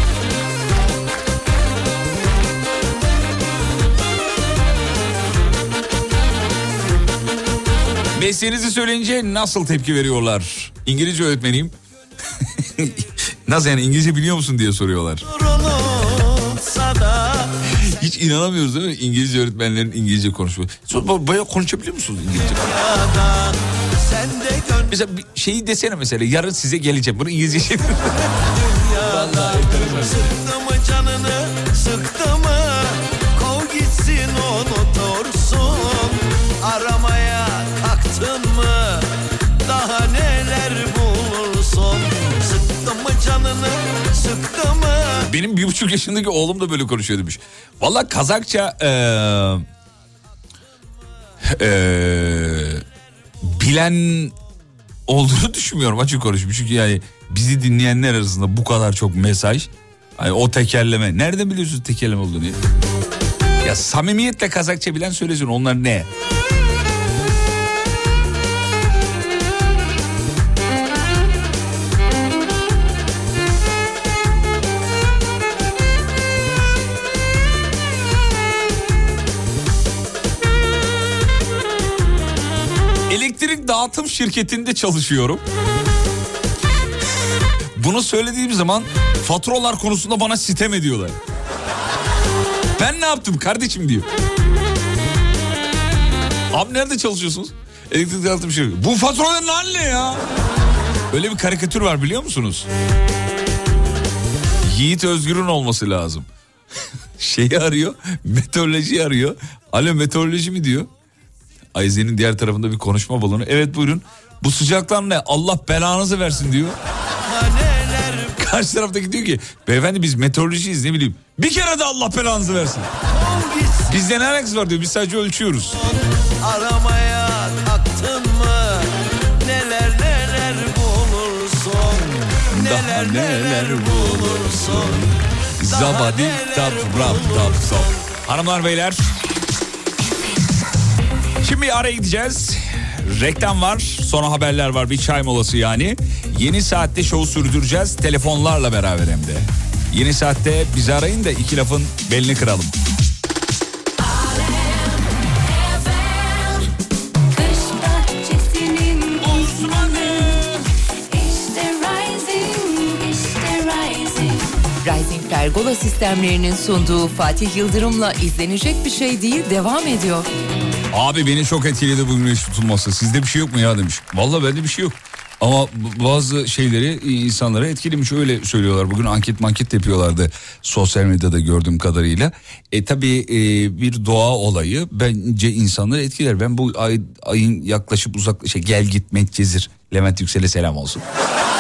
A: Mesleğinizi söyleyince nasıl tepki veriyorlar? İngilizce öğretmeniyim. nasıl yani İngilizce biliyor musun diye soruyorlar. Hiç inanamıyoruz değil mi İngilizce öğretmenlerin İngilizce konuşması. Bayağı konuşabiliyor musunuz İngilizce? Mesela bir şeyi desene mesela yarın size geleceğim. Bunu İngilizce şey. Benim bir buçuk yaşındaki oğlum da böyle konuşuyor demiş. Valla Kazakça eee eee, bilen olduğunu düşünmüyorum açık konuşayım. Çünkü yani bizi dinleyenler arasında bu kadar çok mesaj. Hani o tekerleme. Nereden biliyorsunuz tekerleme olduğunu? Ya samimiyetle Kazakça bilen söylesin onlar ne? Dağıtım şirketinde çalışıyorum. Bunu söylediğim zaman faturalar konusunda bana sitem ediyorlar. Ben ne yaptım kardeşim diyor. Abi nerede çalışıyorsunuz? Elektrik dağıtım şirketi. Bu faturaların hali ne ya? Öyle bir karikatür var biliyor musunuz? Yiğit Özgür'ün olması lazım. Şeyi arıyor, meteoroloji arıyor. Alo meteoroloji mi diyor? Ayzen'in diğer tarafında bir konuşma balonu. Evet buyurun. Bu sıcaklar ne? Allah belanızı versin diyor. Karşı taraftaki diyor ki beyefendi biz meteorolojiyiz ne bileyim. Bir kere de Allah belanızı versin. Bizde ne alakası var diyor biz sadece ölçüyoruz.
H: Aramaya kalktın mı Neler neler bulursun Neler neler bulursun
A: Zabadi dap rap dap sop. Hanımlar beyler. Şimdi araya gideceğiz. Reklam var, sonra haberler var, bir çay molası yani. Yeni saatte şovu sürdüreceğiz, telefonlarla beraber hem de. Yeni saatte bizi arayın da iki lafın belini kıralım.
E: Pergola sistemlerinin sunduğu Fatih Yıldırım'la izlenecek bir şey değil devam ediyor.
A: Abi beni çok etkiledi bu güneş tutulması. Sizde bir şey yok mu ya demiş. Vallahi bende bir şey yok. Ama bazı şeyleri insanlara etkilemiş öyle söylüyorlar. Bugün anket manket yapıyorlardı sosyal medyada gördüğüm kadarıyla. E tabii e, bir doğa olayı bence insanları etkiler. Ben bu ay, ayın yaklaşıp uzak şey gel git Medcezir Levent Yüksel'e selam olsun.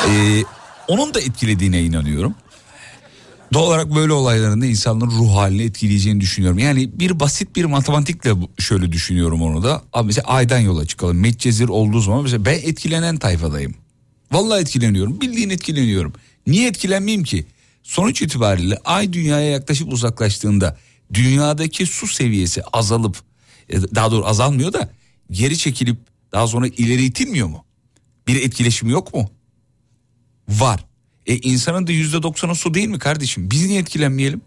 A: E, onun da etkilediğine inanıyorum. Doğal olarak böyle olayların da insanların ruh halini etkileyeceğini düşünüyorum. Yani bir basit bir matematikle şöyle düşünüyorum onu da. Abi mesela aydan yola çıkalım. Medcezir olduğu zaman mesela ben etkilenen tayfadayım. Vallahi etkileniyorum. Bildiğin etkileniyorum. Niye etkilenmeyeyim ki? Sonuç itibariyle ay dünyaya yaklaşıp uzaklaştığında dünyadaki su seviyesi azalıp e, daha doğru azalmıyor da geri çekilip daha sonra ileri itilmiyor mu? Bir etkileşim yok mu? Var. E insanın da yüzde doksanı su değil mi kardeşim? Biz niye etkilenmeyelim?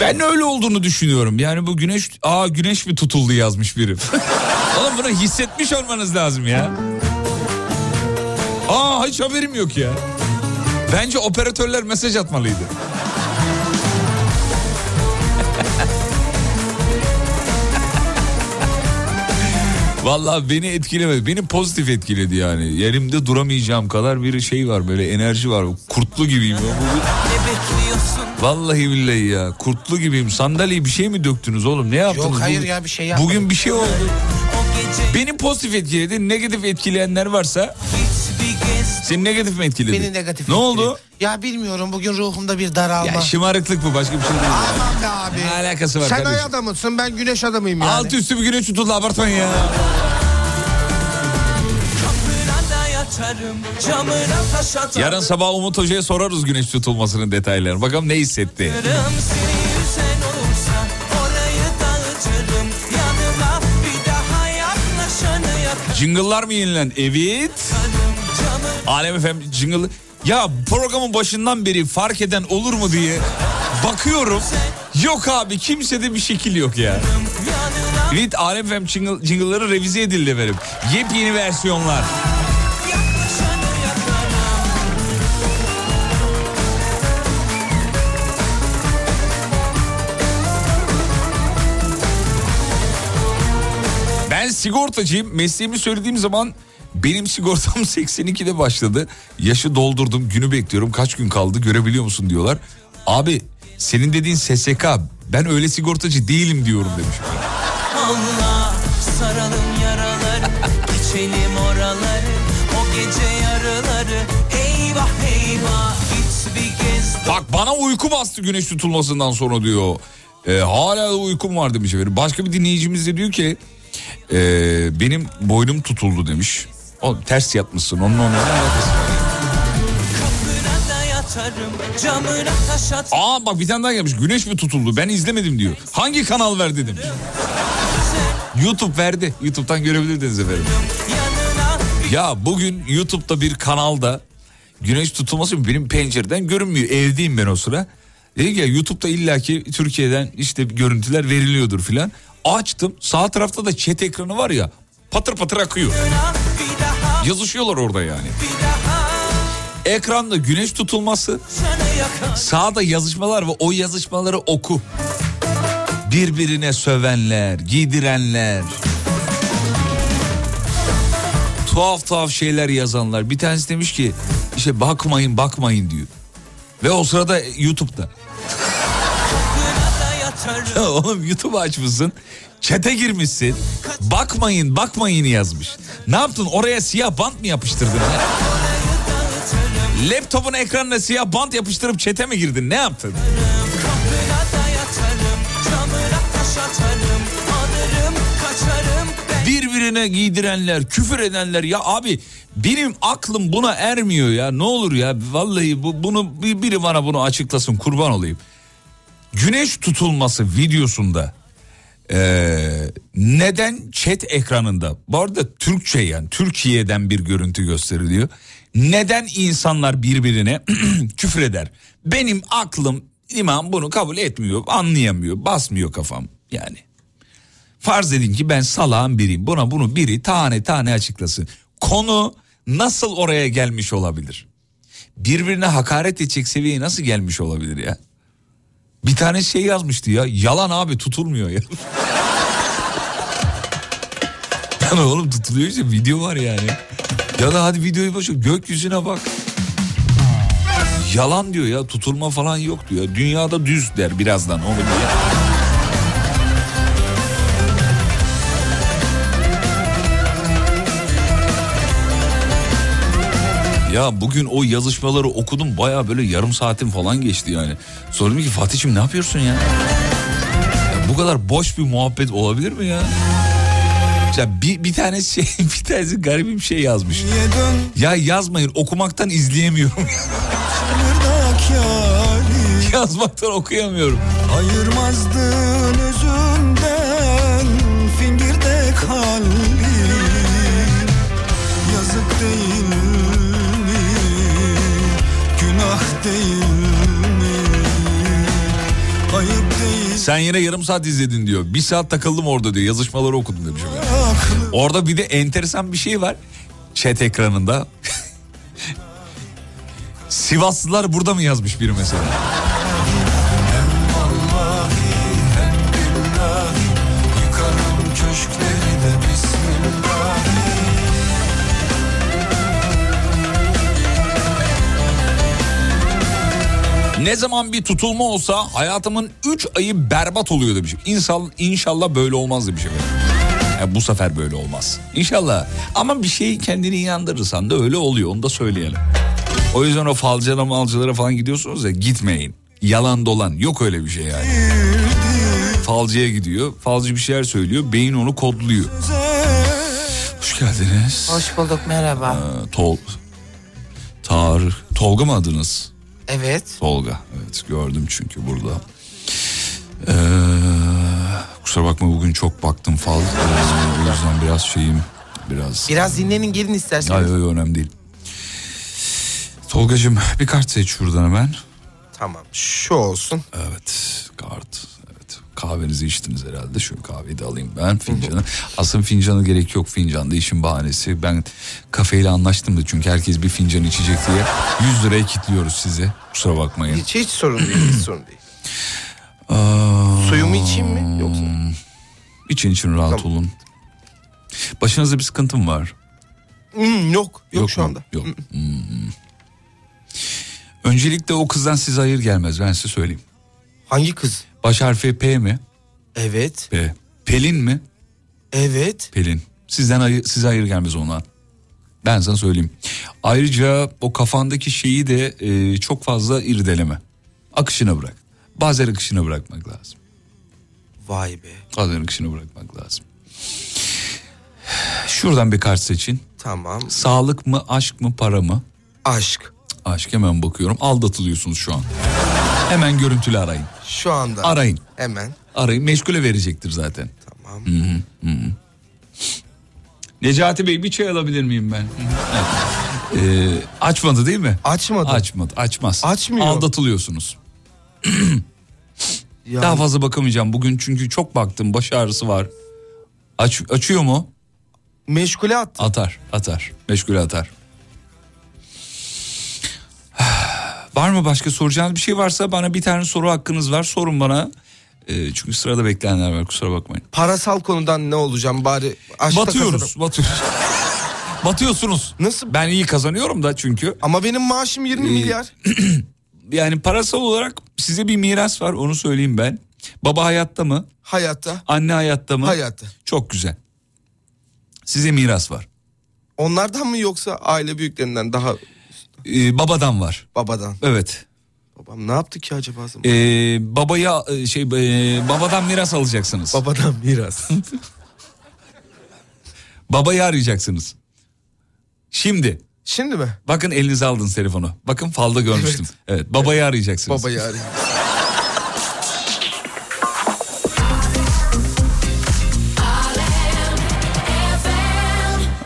A: Ben öyle olduğunu düşünüyorum. Yani bu güneş, aa güneş mi tutuldu yazmış biri. Oğlum bunu hissetmiş olmanız lazım ya. Aa hiç haberim yok ya. Bence operatörler mesaj atmalıydı. Vallahi beni etkilemedi. Beni pozitif etkiledi yani. Yerimde duramayacağım kadar bir şey var böyle enerji var. Kurtlu gibiyim. Vallahi billahi ya. Kurtlu gibiyim. Sandalyeye bir şey mi döktünüz oğlum? Ne yaptınız?
B: Yok hayır
A: Bugün-
B: ya bir şey yapmadım.
A: Bugün bir şey oldu. Beni pozitif etkiledi. Negatif etkileyenler varsa seni negatif mi etkiledi?
B: Beni negatif
A: Ne
B: etkiledi.
A: oldu?
B: Ya bilmiyorum bugün ruhumda bir daralma.
A: Ya şımarıklık bu başka bir şey değil.
B: Aman be abi.
A: Ne alakası var
B: Sen
A: kardeşim?
B: ay adamısın ben güneş adamıyım yani.
A: Alt üstü bir güneş tutuldu abartmayın ya. Yarın sabah Umut Hoca'ya sorarız güneş tutulmasının detaylarını. Bakalım ne hissetti? Jingle'lar mı yenilen? Evet. Alem efendim jingle. Ya programın başından beri fark eden olur mu diye bakıyorum. Yok abi kimsede bir şekil yok ya. Evet Alem efendim jingle, jingle'ları revize edildi efendim. Yepyeni versiyonlar. Ben sigortacıyım. Mesleğimi söylediğim zaman benim sigortam 82'de başladı. Yaşı doldurdum, günü bekliyorum. Kaç gün kaldı görebiliyor musun diyorlar. Abi senin dediğin SSK. Ben öyle sigortacı değilim diyorum demiş.
H: Allah saralım yaraları içelim oraları O gece yarıları Eyvah eyvah git bir kez
A: Bak bana uyku bastı güneş tutulmasından sonra diyor. Ee, hala da uykum var demiş efendim. Başka bir dinleyicimiz de diyor ki e, benim boynum tutuldu demiş. O ters yatmışsın onun onun. Aa bak bir tane daha gelmiş. Güneş mi tutuldu? Ben izlemedim diyor. Hangi kanal verdi demiş. YouTube verdi. YouTube'dan görebilirdiniz efendim. Ya bugün YouTube'da bir kanalda güneş tutulması benim pencereden görünmüyor. Evdeyim ben o sıra. Dedik ya YouTube'da illaki Türkiye'den işte görüntüler veriliyordur filan. Açtım sağ tarafta da chat ekranı var ya patır patır akıyor. Yazışıyorlar orada yani. Ekranda güneş tutulması sağda yazışmalar ve o yazışmaları oku. Birbirine sövenler, giydirenler. Tuhaf tuhaf şeyler yazanlar. Bir tanesi demiş ki işte bakmayın bakmayın diyor. Ve o sırada YouTube'da. Oğlum YouTube açmışsın. Çete girmişsin. Bakmayın bakmayın yazmış. Ne yaptın oraya siyah bant mı yapıştırdın? ya? Laptopun ekranına siyah bant yapıştırıp çete mi girdin? Ne yaptın? Birbirine giydirenler, küfür edenler ya abi benim aklım buna ermiyor ya. Ne olur ya vallahi bu, bunu bir- biri bana bunu açıklasın kurban olayım. Güneş tutulması videosunda eee, neden chat ekranında bu arada Türkçe yani Türkiye'den bir görüntü gösteriliyor. Neden insanlar birbirine küfür eder? Benim aklım imam bunu kabul etmiyor, anlayamıyor, basmıyor kafam yani. Farz edin ki ben salağın biriyim. Buna bunu biri tane tane açıklasın. Konu nasıl oraya gelmiş olabilir? Birbirine hakaret edecek seviyeye nasıl gelmiş olabilir ya? Bir tane şey yazmıştı ya. Yalan abi tutulmuyor ya. yani oğlum tutuluyor işte video var yani. Ya da hadi videoyu boş gökyüzüne bak. Yalan diyor ya tutulma falan yok diyor. Dünyada düz der birazdan onu diye. Ya bugün o yazışmaları okudum baya böyle yarım saatim falan geçti yani. Sordum ki Fatih'im ne yapıyorsun ya? ya? Bu kadar boş bir muhabbet olabilir mi ya? Ya bir, bir tane şey bir tanesi garip bir şey yazmış. Ya yazmayın okumaktan izleyemiyorum. Yazmaktan okuyamıyorum.
L: Ayırmazdın özümden fingirde kalbim
A: Sen yine yarım saat izledin diyor. Bir saat takıldım orada diyor. Yazışmaları okudum demiş. Orada bir de enteresan bir şey var. Chat ekranında. Sivaslılar burada mı yazmış biri mesela? Ne zaman bir tutulma olsa hayatımın 3 ayı berbat oluyor demişim. İnsan, inşallah böyle olmaz demişim. Yani bu sefer böyle olmaz. İnşallah. Ama bir şey kendini inandırırsan da öyle oluyor onu da söyleyelim. O yüzden o falcılara malcılara falan gidiyorsunuz ya gitmeyin. Yalan dolan yok öyle bir şey yani. Falcıya gidiyor. Falcı bir şeyler söylüyor. Beyin onu kodluyor. Hoş geldiniz.
B: Hoş bulduk merhaba.
A: Ee, Tol... Tar... Tolga mı adınız?
B: Evet.
A: Tolga. Evet gördüm çünkü burada. Ee, kusura bakma bugün çok baktım fal. Ee, o yüzden biraz şeyim biraz...
B: Biraz dinlenin gelin isterseniz.
A: Hayır hayır önemli değil. Tolgacığım bir kart seç şuradan hemen.
B: Tamam şu olsun.
A: Evet kart. Kahvenizi içtiniz herhalde. Şu kahveyi de alayım ben fincanı. Aslında fincanı gerek yok fincanda işin bahanesi. Ben kafeyle anlaştım da çünkü herkes bir fincan içecek diye 100 liraya kilitliyoruz sizi. Kusura bakmayın.
B: Hiç, hiç sorun değil hiç sorun değil.
A: Aa,
B: Suyumu içeyim mi yoksa?
A: İçin için rahat olun. Başınızda bir sıkıntı mı var?
B: Hmm, yok yok, şu
A: mu?
B: anda.
A: Yok. Hmm. Öncelikle o kızdan size hayır gelmez ben size söyleyeyim.
B: Hangi kız?
A: Baş harfi P mi?
B: Evet.
A: P. Pelin mi?
B: Evet.
A: Pelin. Sizden hayır, size hayır gelmez ondan. Ben sana söyleyeyim. Ayrıca o kafandaki şeyi de e, çok fazla irdeleme. Akışına bırak. Bazen akışına bırakmak lazım.
B: Vay be.
A: Bazen akışına bırakmak lazım. Şuradan bir kart seçin.
B: Tamam.
A: Sağlık mı, aşk mı, para mı?
B: Aşk.
A: Aşk hemen bakıyorum. Aldatılıyorsunuz şu an. Hemen görüntülü arayın.
B: Şu anda.
A: Arayın.
B: Hemen.
A: Arayın. Meşgule verecektir zaten.
B: Tamam.
A: Hı hı, hı hı. Necati Bey bir çay alabilir miyim ben? Ee, açmadı değil mi?
B: Açmadı.
A: Açmadı. Açmaz.
B: Açmıyor.
A: Aldatılıyorsunuz. Daha fazla bakamayacağım bugün çünkü çok baktım baş ağrısı var. Aç, açıyor mu?
B: Meşgule at.
A: Atar atar meşgule atar. Var mı başka soracağınız bir şey varsa bana bir tane soru hakkınız var sorun bana. Ee, çünkü sırada bekleyenler var kusura bakmayın.
B: Parasal konudan ne olacağım bari? Aşkta
A: Batıyoruz
B: kazanırım.
A: batıyoruz. Batıyorsunuz.
B: Nasıl?
A: Ben iyi kazanıyorum da çünkü.
B: Ama benim maaşım 20
A: Ee,
B: milyar.
A: Yani parasal olarak size bir miras var onu söyleyeyim ben. Baba hayatta mı?
B: Hayatta.
A: Anne hayatta mı?
B: Hayatta.
A: Çok güzel. Size miras var.
B: Onlardan mı yoksa aile büyüklerinden daha
A: Ee, babadan var.
B: babadan?
A: Evet.
B: Babam ne yaptı ki acaba? zaman?
A: Ee, babaya e, şey e, babadan miras alacaksınız.
B: Babadan miras.
A: Babayı arayacaksınız. Şimdi
B: Şimdi mi?
A: bakın elinize aldınız telefonu. Bakın falda görmüştüm. Evet, babayı arayacaksınız.
B: Babayı arayayım.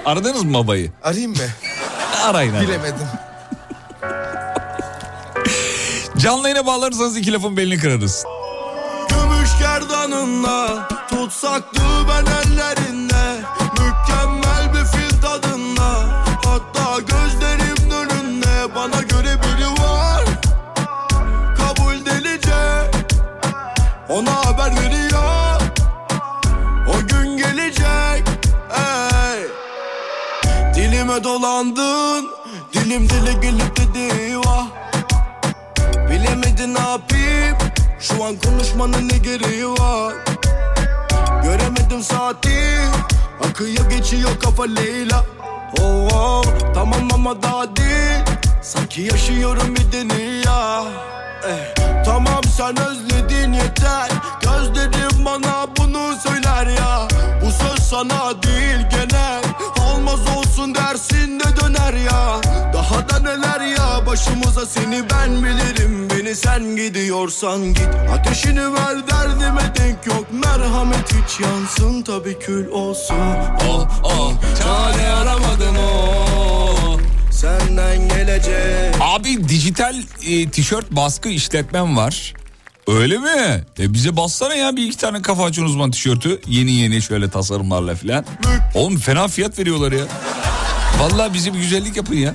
A: Aradınız mı babayı?
B: Arayayım mı?
A: Arayın.
B: Bilemedim.
A: Canlı yayına bağlarsanız iki lafın belini kırarız.
M: Gümüş gerdanınla Tutsaktı ben ellerinde Mükemmel bir fil tadında Hatta gözlerim önünde Bana göre biri var. Kabul delice Ona haber veriyor. O gün gelecek Ey. Dilime dolandın Dilim dile gelip dedi An konuşmanın ne gereği var? Göremedim saati. Akıyor geçiyor kafa Leyla. Oh, oh, Tamam ama daha değil. Sanki yaşıyorum bir dünya. Eh, Tamam sen özledin yeter. Gözlerim bana bunu söyler ya. Bu söz sana değil genel. Olmaz olsun dersin de döner ya. Daha da neler ya başımıza seni ben bilirim Beni sen gidiyorsan git Ateşini ver derdime denk yok Merhamet hiç yansın tabii kül olsun Oh oh çare aramadım oh Senden gelecek
A: Abi dijital e, tişört baskı işletmem var. Öyle mi? E bize bassana ya bir iki tane kafa açın uzman tişörtü. Yeni yeni şöyle tasarımlarla falan. Oğlum fena fiyat veriyorlar ya. Vallahi bize bir güzellik yapın ya.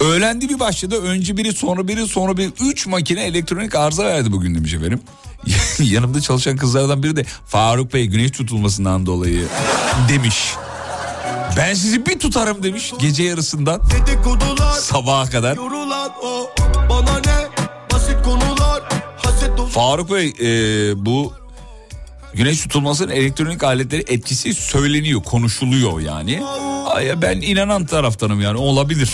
A: Öğlendi bir başladı. Önce biri sonra biri sonra biri. Üç makine elektronik arıza verdi bugün demiş efendim. Yanımda çalışan kızlardan biri de Faruk Bey güneş tutulmasından dolayı demiş. Ben sizi bir tutarım demiş gece yarısından sabaha kadar. Faruk Bey e, bu güneş tutulmasının elektronik aletleri etkisi söyleniyor, konuşuluyor yani. Ay, ben inanan taraftanım yani olabilir.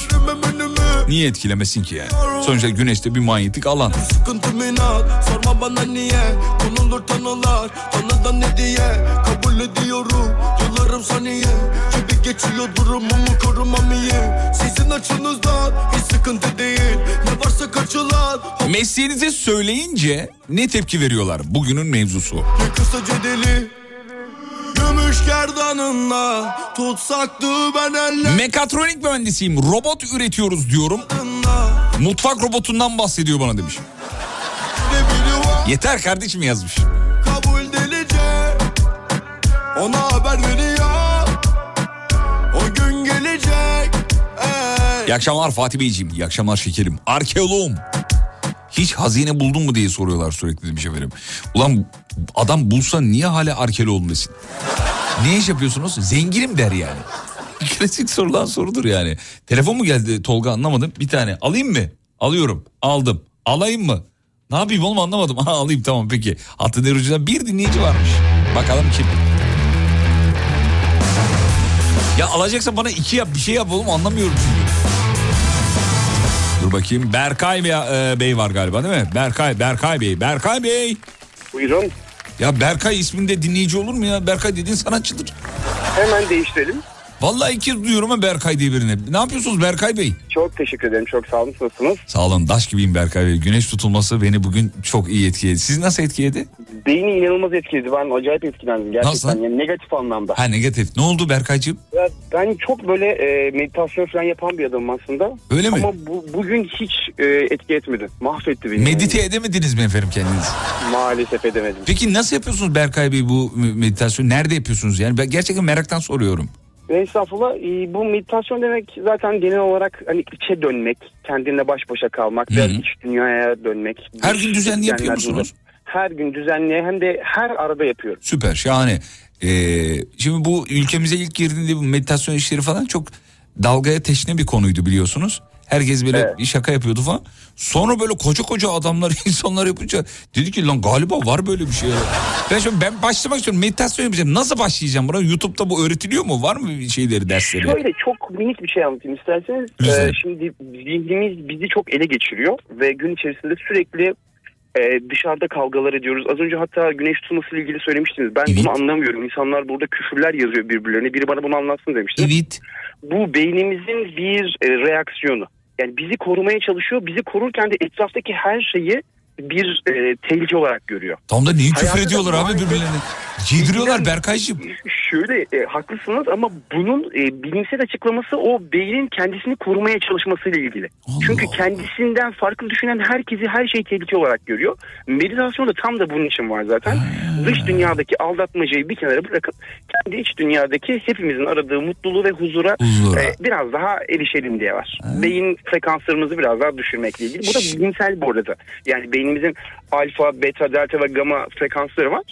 A: Niye etkilemesin ki yani? Sonuçta güneşte bir manyetik alan.
M: Sıkıntı minat Sorma bana niye Konulur tanılar Tanıdan ne diye Kabul ediyorum Yıllarım saniye Gibi geçiyor durumumu korumam iyi Sizin açınızdan Hiç sıkıntı değil Ne varsa kaçılan
A: Mesleğinize söyleyince ne tepki veriyorlar? Bugünün mevzusu.
M: Ne kısaca deli Gümüş gerdanınla Tutsaktı ben eller
A: Mekatronik mühendisiyim. Robot üretiyoruz diyorum. Mutfak robotundan bahsediyor bana demiş. Yeter kardeşim yazmış.
M: Kabul delice Ona haber veriyor O gün gelecek Ey.
A: İyi akşamlar Fatih Beyciğim. İyi akşamlar şekerim. Arkeoloğum. Hiç hazine buldun mu diye soruyorlar sürekli demiş efendim. Ulan adam bulsa niye hala arkeoloğum desin? Ne iş yapıyorsunuz? Zenginim der yani. Klasik sorulan sorudur yani. Telefon mu geldi Tolga anlamadım. Bir tane alayım mı? Alıyorum. Aldım. Alayım mı? Ne yapayım oğlum anlamadım. Ha alayım tamam peki. Hattın ucunda bir dinleyici varmış. Bakalım kim? Ya alacaksa bana iki yap bir şey yap oğlum anlamıyorum çünkü. Dur bakayım Berkay Bey, e, Bey var galiba değil mi? Berkay, Berkay Bey, Berkay Bey.
N: Buyurun.
A: Ya Berkay isminde dinleyici olur mu ya? Berkay dediğin sanatçıdır.
N: Hemen değiştirelim.
A: Vallahi ilk kez duyuyorum ha Berkay diye birini. Ne yapıyorsunuz Berkay Bey?
N: Çok teşekkür ederim. Çok sağ olun. Nasılsınız?
A: Sağ olun daş gibiyim Berkay Bey. Güneş tutulması beni bugün çok iyi etkiledi. Siz nasıl etkiledi?
N: Beyni inanılmaz etkiledi. Ben acayip etkilendim gerçekten.
A: Nasıl?
N: Yani negatif anlamda.
A: Ha negatif. Ne oldu Berkaycığım?
N: Ya ben çok böyle e, meditasyon falan yapan bir adamım aslında.
A: Öyle mi?
N: Ama bu, bugün hiç e, etki etmedi. Mahvetti beni.
A: Medite edemediniz mi efendim kendiniz?
N: Maalesef edemedim.
A: Peki nasıl yapıyorsunuz Berkay Bey bu meditasyonu? Nerede yapıyorsunuz? Yani ben gerçekten meraktan soruyorum.
N: Estağfurullah. E, bu meditasyon demek zaten genel olarak hani içe dönmek, kendinle baş başa kalmak, biraz iç dünyaya dönmek.
A: Her gün düzenli yapıyor musunuz?
N: Her gün düzenli hem de her arada yapıyorum.
A: Süper şahane. Ee, şimdi bu ülkemize ilk girdiğinde bu meditasyon işleri falan çok dalgaya teşne bir konuydu biliyorsunuz. Herkes böyle şaka yapıyordu falan. Sonra böyle koca koca adamlar insanlar yapınca dedi ki lan galiba var böyle bir şey. Ben şimdi ben başlamak istiyorum meditasyon yapacağım. Nasıl başlayacağım buna? YouTube'da bu öğretiliyor mu? Var mı bir şeyleri dersleri?
N: Şöyle çok minik bir şey anlatayım isterseniz.
A: Lütfen.
N: Ee, şimdi zihnimiz bizi çok ele geçiriyor ve gün içerisinde sürekli e, dışarıda kavgalar ediyoruz. Az önce hatta güneş tutulması ile ilgili söylemiştiniz. Ben bunu anlamıyorum. İnsanlar burada küfürler yazıyor birbirlerine. Biri bana bunu anlatsın demişti.
A: Evet.
N: Bu beynimizin bir e, reaksiyonu. Yani bizi korumaya çalışıyor. Bizi korurken de etraftaki her şeyi bir e, tehlike olarak görüyor.
A: Tam da niye küfür ediyorlar abi birbirlerine? Giydiriyorlar Berkaycığım.
N: Şöyle e, haklısınız ama bunun e, bilimsel açıklaması o beynin kendisini korumaya çalışmasıyla ilgili. Çünkü kendisinden farklı düşünen herkesi her şeyi tehlike olarak görüyor. Meditasyon da tam da bunun için var zaten. Dış dünyadaki aldatmacayı bir kenara bırakıp kendi iç dünyadaki hepimizin aradığı mutluluğu ve huzura,
A: Huzura.
N: e, biraz daha erişelim diye var. Beyin frekanslarımızı biraz daha düşürmekle ilgili. Bu da bilimsel bu arada. Yani beynimizin alfa, beta, delta ve gamma frekansları var.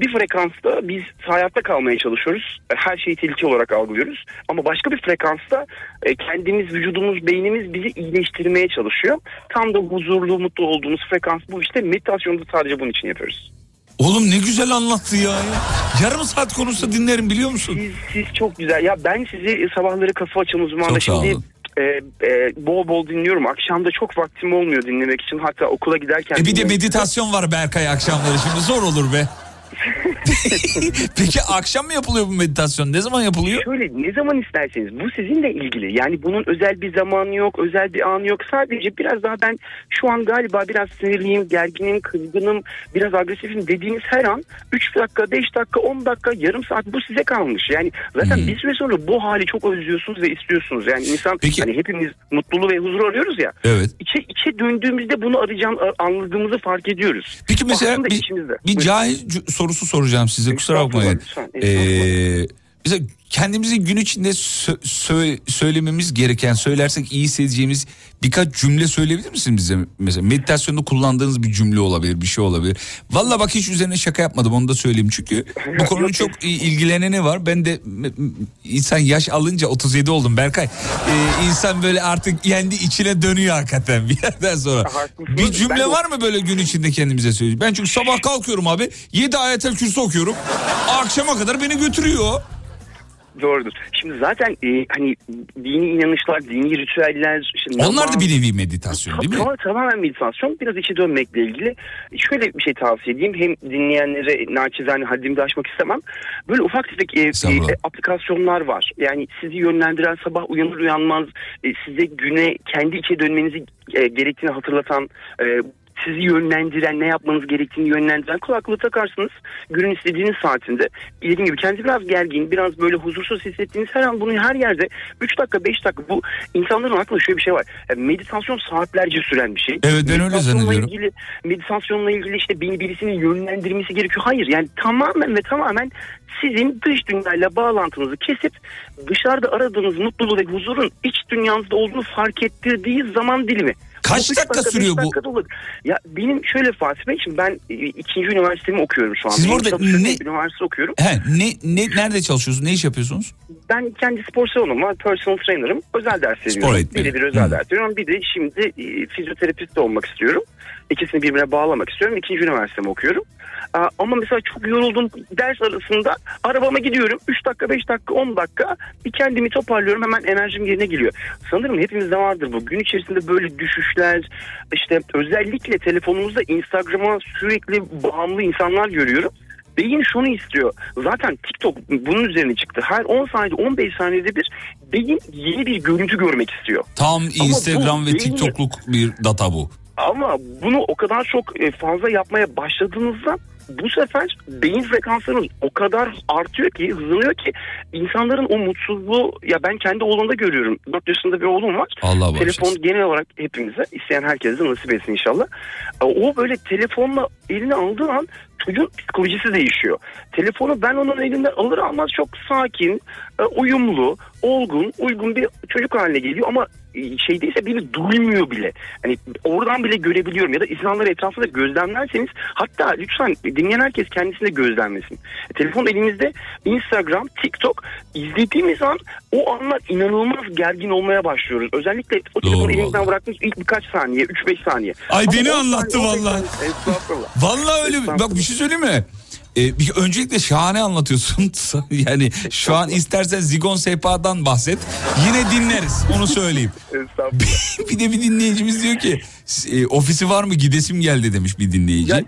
N: Bir frekansta biz hayatta kalmaya çalışıyoruz. Her şeyi tehlike olarak algılıyoruz. Ama başka bir frekansta e, kendimiz, vücudumuz, beynimiz bizi iyileştirmeye çalışıyor. Tam da huzurlu, mutlu olduğumuz frekans bu işte. Meditasyonu da sadece bunun için yapıyoruz.
A: Oğlum ne güzel anlattı ya. Yarım saat konuşsa dinlerim biliyor musun?
N: Siz, siz çok güzel. Ya ben sizi sabahları kafa açan uzmanla şimdi. E, e, bol bol dinliyorum. Akşamda çok vaktim olmuyor dinlemek için. Hatta okula giderken...
A: E bir de meditasyon var Berkay akşamları şimdi zor olur be. Peki akşam mı yapılıyor bu meditasyon? Ne zaman yapılıyor?
N: Şöyle ne zaman isterseniz bu sizinle ilgili. Yani bunun özel bir zamanı yok, özel bir anı yok. Sadece biraz daha ben şu an galiba biraz sinirliyim, gerginim, kızgınım, biraz agresifim dediğiniz her an 3 dakika, 5 dakika, 10 dakika, yarım saat bu size kalmış. Yani zaten
A: Hmm.
N: bir süre sonra bu hali çok özlüyorsunuz ve istiyorsunuz. Yani insan hani hepimiz mutluluğu ve huzuru arıyoruz ya.
A: Evet.
N: İçe, içe döndüğümüzde bunu arayacağım, anladığımızı fark ediyoruz.
A: Peki mesela
N: Aslında
A: bir,
N: içimizde.
A: bir cahil c- sorusu soracağım size kusura bakmayın.
N: lütfen,
A: Ee, mesela kendimizi gün içinde sö- sö- söylememiz gereken söylersek iyi hissedeceğimiz birkaç cümle söyleyebilir misiniz bize? Mesela meditasyonda kullandığınız bir cümle olabilir bir şey olabilir. Valla bak hiç üzerine şaka yapmadım onu da söyleyeyim. Çünkü bu konunun çok ilgileneni var. Ben de insan yaş alınca 37 oldum Berkay. Ee, insan böyle artık kendi içine dönüyor hakikaten bir yerden sonra. Bir cümle var mı böyle gün içinde kendimize söyleyeceğim? Ben çünkü sabah kalkıyorum abi 7 ayetel kürsü okuyorum. Akşama kadar beni götürüyor.
N: Doğrudur. Şimdi zaten e, hani dini inanışlar, dini ritüeller... Işte
A: Onlar da bir nevi meditasyon değil mi?
N: Tamam, tamamen meditasyon. Biraz içe dönmekle ilgili. Şöyle bir şey tavsiye edeyim. Hem dinleyenlere naçizane haddimi de aşmak istemem. Böyle ufak tefek e, e, aplikasyonlar var. Yani sizi yönlendiren sabah uyanır uyanmaz e, size güne kendi içe dönmenizi e, gerektiğini hatırlatan... e, sizi yönlendiren, ne yapmanız gerektiğini yönlendiren kulaklığı takarsınız. Günün istediğiniz saatinde. Dediğim gibi kendinizi biraz gergin, biraz böyle huzursuz hissettiğiniz her an bunu her yerde 3 dakika 5 dakika bu insanların aklında şöyle bir şey var. Yani meditasyon saatlerce süren bir şey.
A: Evet, ben öyle
N: Meditasyonla
A: zannediyorum.
N: Ilgili, meditasyonla ilgili işte beni birisinin yönlendirmesi gerekiyor. Hayır yani tamamen ve tamamen sizin dış dünyayla bağlantınızı kesip dışarıda aradığınız mutluluğu ve huzurun iç dünyanızda olduğunu fark ettirdiği zaman dilimi.
A: Kaç dakika
N: beş
A: sürüyor bu?
N: dakikada olur. Ya benim şöyle Fatih Bey şimdi ben e, ikinci üniversitemi okuyorum şu an.
A: Siz
N: çalışıyorum,
A: ne-
N: üniversite okuyorum.
A: He, ne, ne, nerede çalışıyorsunuz? Ne iş yapıyorsunuz?
N: Ben kendi spor salonum var. Personal trainer'ım. Özel ders veriyorum.
A: eğitmeni.
N: Bir de bir özel
A: Hı.
N: ders veriyorum. Bir de şimdi e, fizyoterapist de olmak istiyorum. İkisini birbirine bağlamak istiyorum. İkinci üniversitemi okuyorum. Ama mesela çok yoruldum ders arasında arabama gidiyorum. 3 dakika 5 dakika 10 dakika bir kendimi toparlıyorum hemen enerjim yerine geliyor. Sanırım hepimizde vardır bu. Gün içerisinde böyle düşüşler işte özellikle telefonumuzda Instagram'a sürekli bağımlı insanlar görüyorum. beyin şunu istiyor. Zaten TikTok bunun üzerine çıktı. Her 10 saniyede 15 saniyede bir beyin yeni bir görüntü görmek istiyor.
A: Tam
N: bu
A: Instagram ve
N: beyni-
A: TikTokluk bir data bu.
N: Ama bunu o kadar çok e, fazla yapmaya başladığınızda bu sefer beyin frekanslarınız o kadar artıyor ki hızlanıyor ki insanların o mutsuzluğu ya ben kendi oğlumda görüyorum. 4 yaşında bir oğlum var.
A: Allah
N: Telefon genel olarak hepimize isteyen herkese nasip etsin inşallah. E, O böyle telefonla eline aldığı an çocuğun psikolojisi değişiyor. Telefonu ben onun elinden alır almaz çok sakin, uyumlu, olgun, uygun bir çocuk haline geliyor ama e, şeydeyse beni duymuyor bile. Hani oradan bile görebiliyorum ya da insanları etrafında gözlemlerseniz hatta lütfen dinleyen herkes kendisinde gözlemlesin. E, Telefon elimizde Instagram, TikTok izlediğimiz an o anlar inanılmaz gergin olmaya başlıyoruz. Özellikle o telefonu
A: Doğru
N: elimizden bıraktığımız ilk birkaç saniye, 3-5 saniye.
A: Ay
N: Ama
A: beni anlattı
N: saniye,
A: vallahi.
N: saniye- Estağfurullah.
A: Vallahi öyle. Bak bir şey söyleyeyim mi? Ee, bir, öncelikle şahane anlatıyorsun. yani şu an istersen Zigon Sehpa'dan bahset. Yine dinleriz. Onu söyleyeyim.
N: Estağfurullah.
A: bir de bir dinleyicimiz diyor ki e, ofisi var mı gidesim geldi demiş bir dinleyici.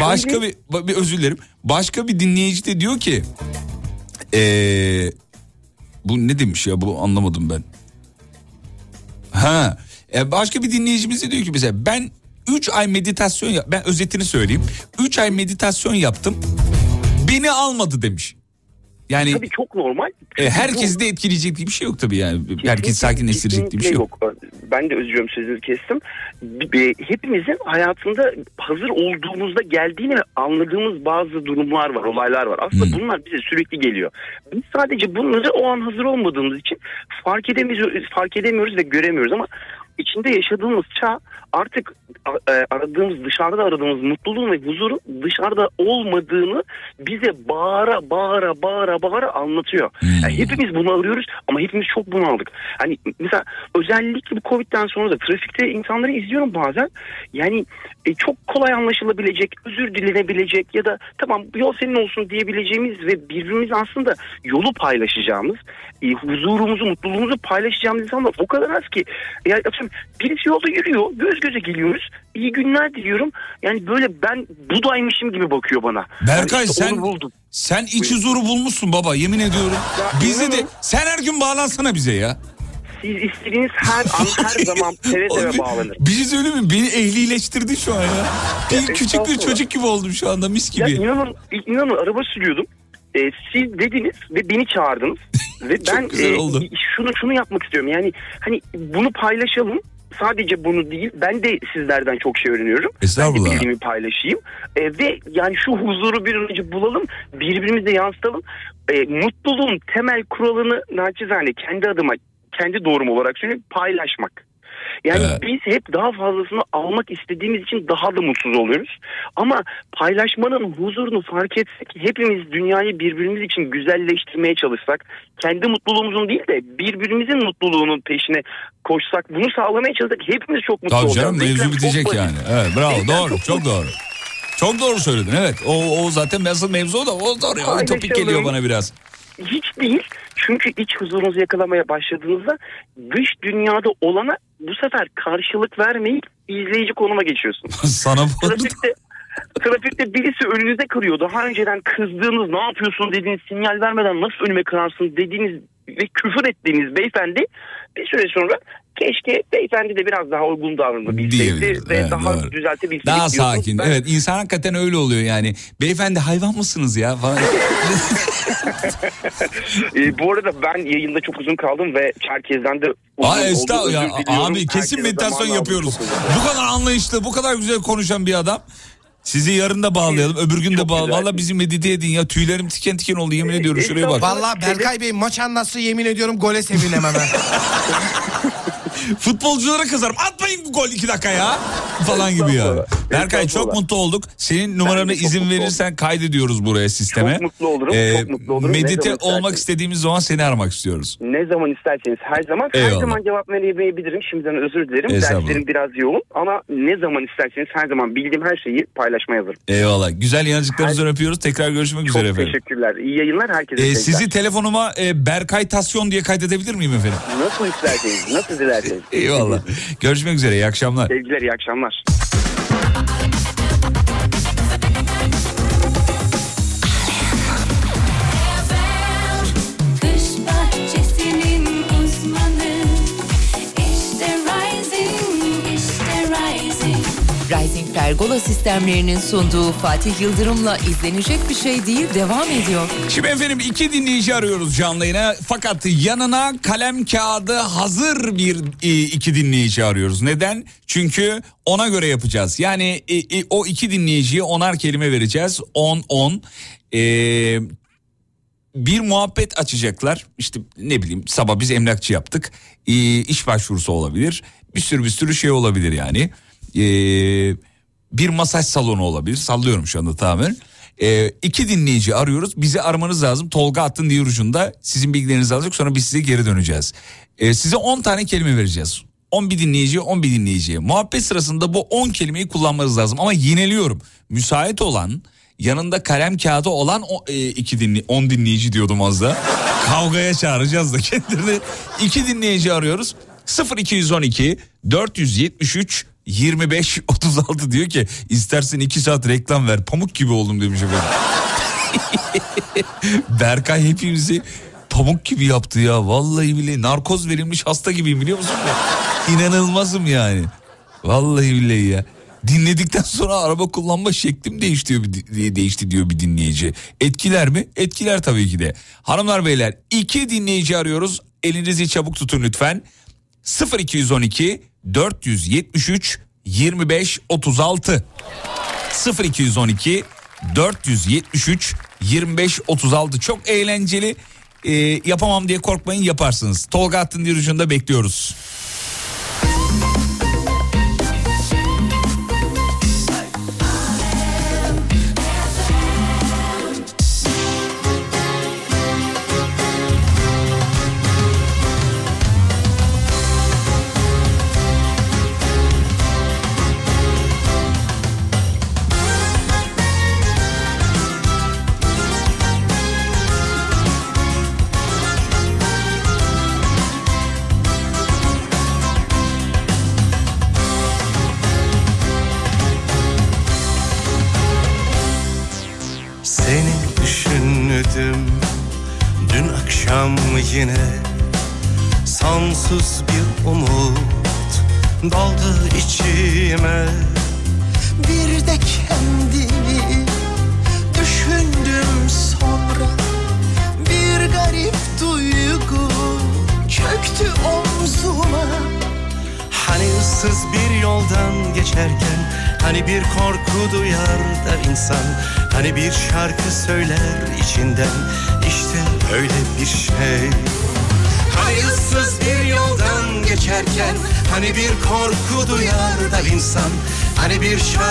A: Başka bir, bir özür dilerim. Başka bir dinleyici de diyor ki e, bu ne demiş ya bu anlamadım ben. Ha e, başka bir dinleyicimiz de diyor ki mesela ben 3 ay meditasyon yap ben özetini söyleyeyim. 3 ay meditasyon yaptım. Beni almadı demiş. Yani
N: Tabii çok normal.
A: e, herkesi de etkileyecek diye bir şey yok tabii yani. Herkes sakinleştirecek diye bir şey yok.
N: Ben de özlüyorum sözünü kestim. Hepimizin hayatında hazır olduğumuzda geldiğini anladığımız bazı durumlar var, olaylar var. Aslında bunlar bize sürekli geliyor. Biz sadece bunları o an hazır olmadığımız için fark edemiyoruz, fark edemiyoruz ve göremiyoruz ama içinde yaşadığımız çağ artık e, aradığımız dışarıda aradığımız mutluluğun ve huzurun dışarıda olmadığını bize bağıra bağıra bağıra bağıra anlatıyor. Yani hepimiz bunu arıyoruz ama hepimiz çok bunaldık. Hani mesela özellikle bu Covid'den sonra da trafikte insanları izliyorum bazen. Yani e, çok kolay anlaşılabilecek, özür dilenebilecek ya da tamam yol senin olsun diyebileceğimiz ve birbirimiz aslında yolu paylaşacağımız, e, huzurumuzu, mutluluğumuzu paylaşacağımız insanlar o kadar az ki. Yani atıyorum, birisi yolda yürüyor, göz göze geliyoruz. İyi günler diliyorum. Yani böyle ben budaymışım gibi bakıyor bana.
A: Berkay
N: Yani işte
A: sen
N: buldum.
A: sen iç huzuru bulmuşsun baba yemin ediyorum. Bizi de sen her gün bağlansana bize ya.
N: Siz istediğiniz her an her zaman seve seve bağlanır.
A: Bir şey söyleyeyim mi? Beni ehlileştirdin şu an ya. Bir küçük bir çocuk gibi oldum şu anda mis
N: Ya
A: gibi.
N: inanın, inanın araba sürüyordum. Ee, siz dediniz ve beni çağırdınız. ve ben
A: güzel oldu.
N: şunu şunu yapmak istiyorum. Yani hani bunu paylaşalım. Sadece bunu değil. Ben de sizlerden çok şey öğreniyorum.
A: Estağfurullah.
N: Ben de bilgimi paylaşayım. Ee, ve yani şu huzuru bir önce bulalım. Birbirimize yansıtalım. Ee, mutluluğun temel kuralını naçizane kendi adıma kendi doğrum olarak söylüyorum paylaşmak. Yani biz hep daha fazlasını almak istediğimiz için daha da mutsuz oluyoruz. Ama paylaşmanın huzurunu fark etsek hepimiz dünyayı birbirimiz için güzelleştirmeye çalışsak kendi mutluluğumuzun değil de birbirimizin mutluluğunun peşine koşsak bunu sağlamaya çalışsak hepimiz çok mutlu
A: Tabii
N: olacağız.
A: canım
N: Denklem
A: mevzu bitecek yani. Evet bravo
N: Denklem
A: doğru
N: çok
A: çok doğru. Çok doğru söyledin evet. O, o zaten asıl mevzu da o doğru ya. Topik geliyor bana biraz.
N: Hiç değil. Çünkü iç huzurunuzu yakalamaya başladığınızda dış dünyada olana bu sefer karşılık vermeyip izleyici konuma geçiyorsunuz.
A: Sana bu
N: Trafikte, trafikte birisi önünüze kırıyor. Daha önceden kızdığınız ne yapıyorsun dediğiniz sinyal vermeden nasıl önüme kırarsın dediğiniz ve küfür ettiğiniz beyefendi bir süre sonra keşke beyefendi de biraz daha uygun davranabilseydi ve
A: evet,
N: daha
A: doğru.
N: düzeltebilseydi.
A: Daha sakin.
N: Ben-
A: Evet insan hakikaten öyle oluyor yani. Beyefendi hayvan mısınız ya falan.
N: Ee, bu arada ben yayında çok uzun kaldım ve Çerkez'den de uzun
A: Aa
N: oldu.
A: estağfurullah ya. Abi kesin
N: Herkese
A: meditasyon yapıyoruz. Bu kadar anlayışlı, bu kadar güzel konuşan bir adam. Sizi yarın da bağlayalım, öbür gün de bağlayalım. Valla bizi medite edin ya. Tüylerim tiken tiken oldu yemin ediyorum. Şuraya bak.
B: Vallahi Berkay Bey maç anlatsa yemin ediyorum gole sevinem hemen.
A: Futbolculara kızarım. Atmayın bu gol iki dakika ya. Falan gibi ya. Berkay çok mutlu olduk. Senin numaranı izin verirsen kaydediyoruz buraya sisteme.
N: Çok mutlu olurum,
A: Ee,
N: çok mutlu olurum.
A: Medite olmak istediğimiz zaman seni aramak istiyoruz.
N: Ne zaman isterseniz her zaman. Her
A: Eyvallah.
N: zaman cevap veremeyebilirim. Şimdiden özür dilerim. Derslerim biraz yoğun ama ne zaman isterseniz her zaman bildiğim her şeyi paylaşmaya hazırım.
A: Eyvallah. Güzel yanıcıklarınızdan öpüyoruz. Tekrar görüşmek üzere efendim.
N: Teşekkürler. İyi yayınlar herkese.
A: Ee, sizi telefonuma e, Berkay Tasyon diye kaydedebilir miyim efendim?
N: Nasıl isterseniz, nasıl dilerseniz.
A: Eyvallah. Görüşmek üzere. İyi akşamlar.
N: Sevgiler, iyi akşamlar.
E: Rising Pergola sistemlerinin sunduğu Fatih Yıldırım'la izlenecek bir şey değil devam ediyor.
A: Şimdi efendim iki dinleyici arıyoruz canlı yayına. Fakat yanına kalem kağıdı hazır bir e, iki dinleyici arıyoruz. Neden? Çünkü ona göre yapacağız. Yani e, e, o iki dinleyiciye onar kelime vereceğiz. 10 10. Ee, bir muhabbet açacaklar. İşte ne bileyim sabah biz emlakçı yaptık. Ee, iş başvurusu olabilir. Bir sürü bir sürü şey olabilir yani. Ee, bir masaj salonu olabilir. Sallıyorum şu anda tamamen. Ee, iki dinleyici arıyoruz. Bizi aramanız lazım. Tolga hattın diğer ucunda. Sizin bilgilerinizi alacak sonra biz size geri döneceğiz. Ee, size 10 tane kelime vereceğiz. 10 bir dinleyiciye 10 bir dinleyiciye. Muhabbet sırasında bu 10 kelimeyi kullanmanız lazım. Ama yineliyorum. Müsait olan yanında kalem kağıdı olan o, e, iki dinli 10 dinleyici diyordum az da. Kavgaya çağıracağız da kendilerini. İki dinleyici arıyoruz. 0212 473 25 36 diyor ki istersen 2 saat reklam ver pamuk gibi oldum demiş efendim. Berkay hepimizi pamuk gibi yaptı ya vallahi bile narkoz verilmiş hasta gibiyim biliyor musun? İnanılmazım yani. Vallahi billahi ya. Dinledikten sonra araba kullanma şeklim değişti diyor, değişti diyor bir dinleyici. Etkiler mi? Etkiler tabii ki de. Hanımlar beyler iki dinleyici arıyoruz. Elinizi çabuk tutun lütfen. 0212 473 25 36 0212 473 25 36 çok eğlenceli. Ee, yapamam diye korkmayın yaparsınız. Tolga Attın diğer ucunda bekliyoruz.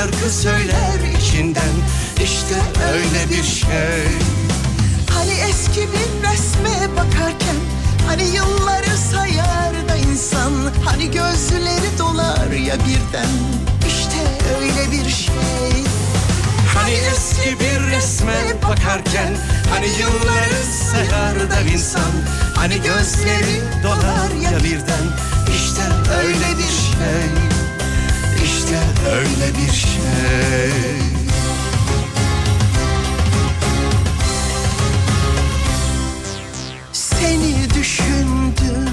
M: Şarkı söyler içinden. İşte öyle bir şey. Hani
O: eski bir resme bakarken Hani yılları sayar da insan. Hani gözleri dolar ya birden. İşte öyle bir şey.
M: Hani eski bir resme bakarken Hani yılları sayar da insan. Hani gözleri dolar ya birden. İşte öyle bir şey öyle bir şey.
O: Seni düşündüm.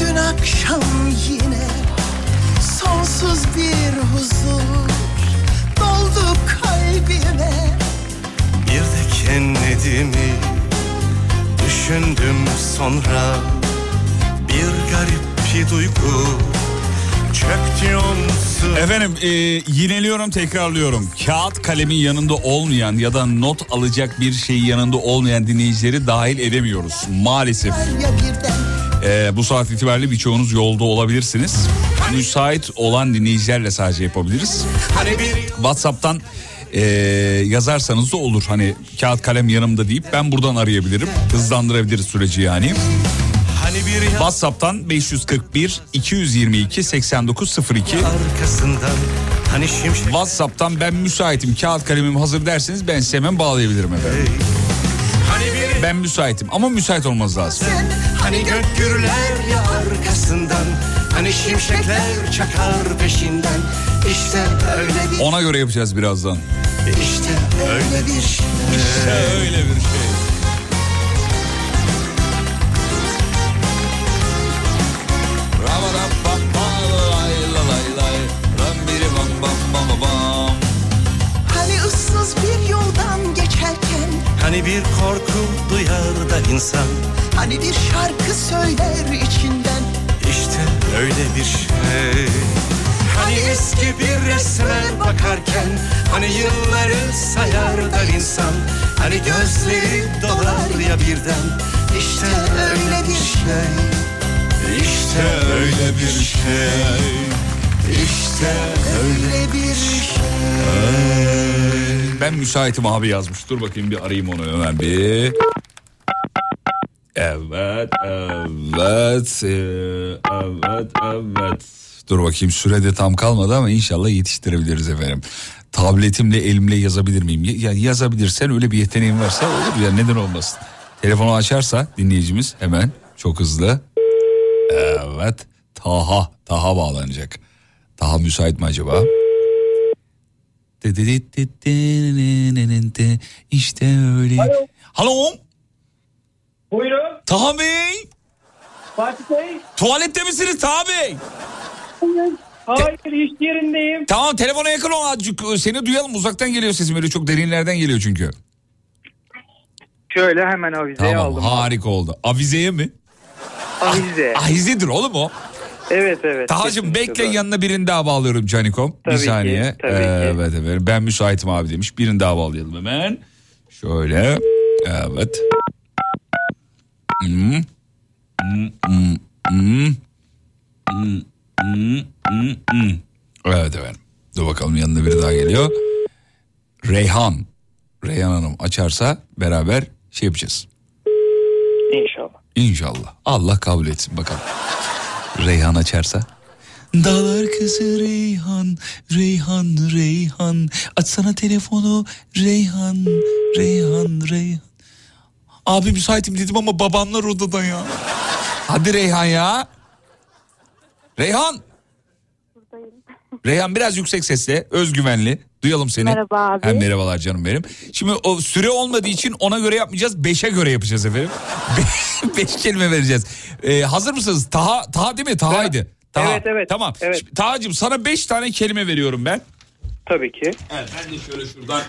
O: Dün akşam yine Sonsuz bir huzur doldu kalbime.
M: Bir de kendimi düşündüm sonra Bir garip bir duygu
A: Efendim e, yineliyorum tekrarlıyorum. Kağıt kalemin yanında olmayan ya da not alacak bir şeyi yanında olmayan dinleyicileri dahil edemiyoruz maalesef. E, bu saat itibariyle birçoğunuz yolda olabilirsiniz. Müsait olan dinleyicilerle sadece yapabiliriz. WhatsApp'tan e, yazarsanız da olur. Hani kağıt kalem yanımda deyip ben buradan arayabilirim. Hızlandırabiliriz süreci yani.
M: Bir
A: WhatsApp'tan 541 222 8902
M: arkasından Hani şimşek
A: WhatsApp'tan ben müsaitim kağıt kalemim hazır derseniz ben size hemen bağlayabilirim efendim.
M: Hani bir
A: Ben müsaitim ama müsait olmanız lazım.
M: Hani gök gürler ya arkasından Hani şimşekler çakar peşinden İşte öyle bir
A: Ona göre yapacağız birazdan.
M: İşte öyle bir şey
A: İşte öyle bir şey.
M: İnsan.
O: Hani bir şarkı söyler içinden.
M: İşte öyle bir şey. Hani eski bir resme bakarken Hani yılları sayar da insan. Hani gözleri dolar ya birden. İşte öyle bir şey. İşte öyle bir şey. İşte
O: öyle bir şey
A: Ben müsaitim abi yazmış. Dur bakayım bir arayayım onu hemen bir. Evet, evet, e, evet, evet. Dur bakayım sürede tam kalmadı ama inşallah yetiştirebiliriz efendim. Tabletimle elimle yazabilir miyim? Ya- Yani yazabilirsen öyle bir yeteneğin varsa olur ya neden olmasın. Telefonu açarsa dinleyicimiz hemen çok hızlı. Evet. Taha, Taha bağlanacak. Taha müsait mi acaba? İşte öyle.
P: Alo.
A: Halo.
P: Buyurun.
A: Taha Bey.
P: Fatih Bey.
A: Tuvalette misiniz Taha Bey?
P: Hayır iş yerindeyim.
A: Tamam telefona yakın ol azıcık. Seni duyalım uzaktan geliyor sesim öyle çok derinlerden geliyor çünkü.
P: Şöyle hemen avizeye
A: Tamam
P: aldım.
A: harika oldu. Avizeye mi?
P: Avize.
A: Avizedir oğlum o.
P: Evet evet.
A: Tahacım bekle yanına birini daha bağlıyorum Canikom.
P: Tabii
A: bir
P: ki,
A: saniye.
P: tabii ki.
A: evet efendim ben müsaitim abi demiş. Birini daha bağlayalım hemen. Şöyle. Evet. Hmm. Hmm, hmm, hmm. Hmm, hmm, hmm, hmm. Evet efendim. Dur bakalım yanına biri daha geliyor. Reyhan. Reyhan Hanım açarsa beraber şey yapacağız.
P: İnşallah.
A: İnşallah. Allah kabul etsin bakalım. Reyhan açarsa. Dağlar kızı Reyhan, Reyhan, Reyhan. Açsana telefonu Reyhan, Reyhan, Reyhan. Abi müsaitim dedim ama babamlar odada ya. Hadi Reyhan ya. Reyhan. Reyhan biraz yüksek sesle, özgüvenli. Duyalım seni.
Q: Merhaba abi.
A: Ha, merhabalar canım benim. Şimdi o süre olmadığı için ona göre yapmayacağız. Beşe göre yapacağız efendim. Be- Beş kelime vereceğiz. Ee, hazır mısınız? Taha, Taha değil mi? Taha'ydı. Taha.
P: Evet, evet,
A: Tamam.
P: evet.
A: Şimdi, Taha'cığım sana beş tane kelime veriyorum ben.
P: Tabii ki.
A: Evet ben de şöyle şuradan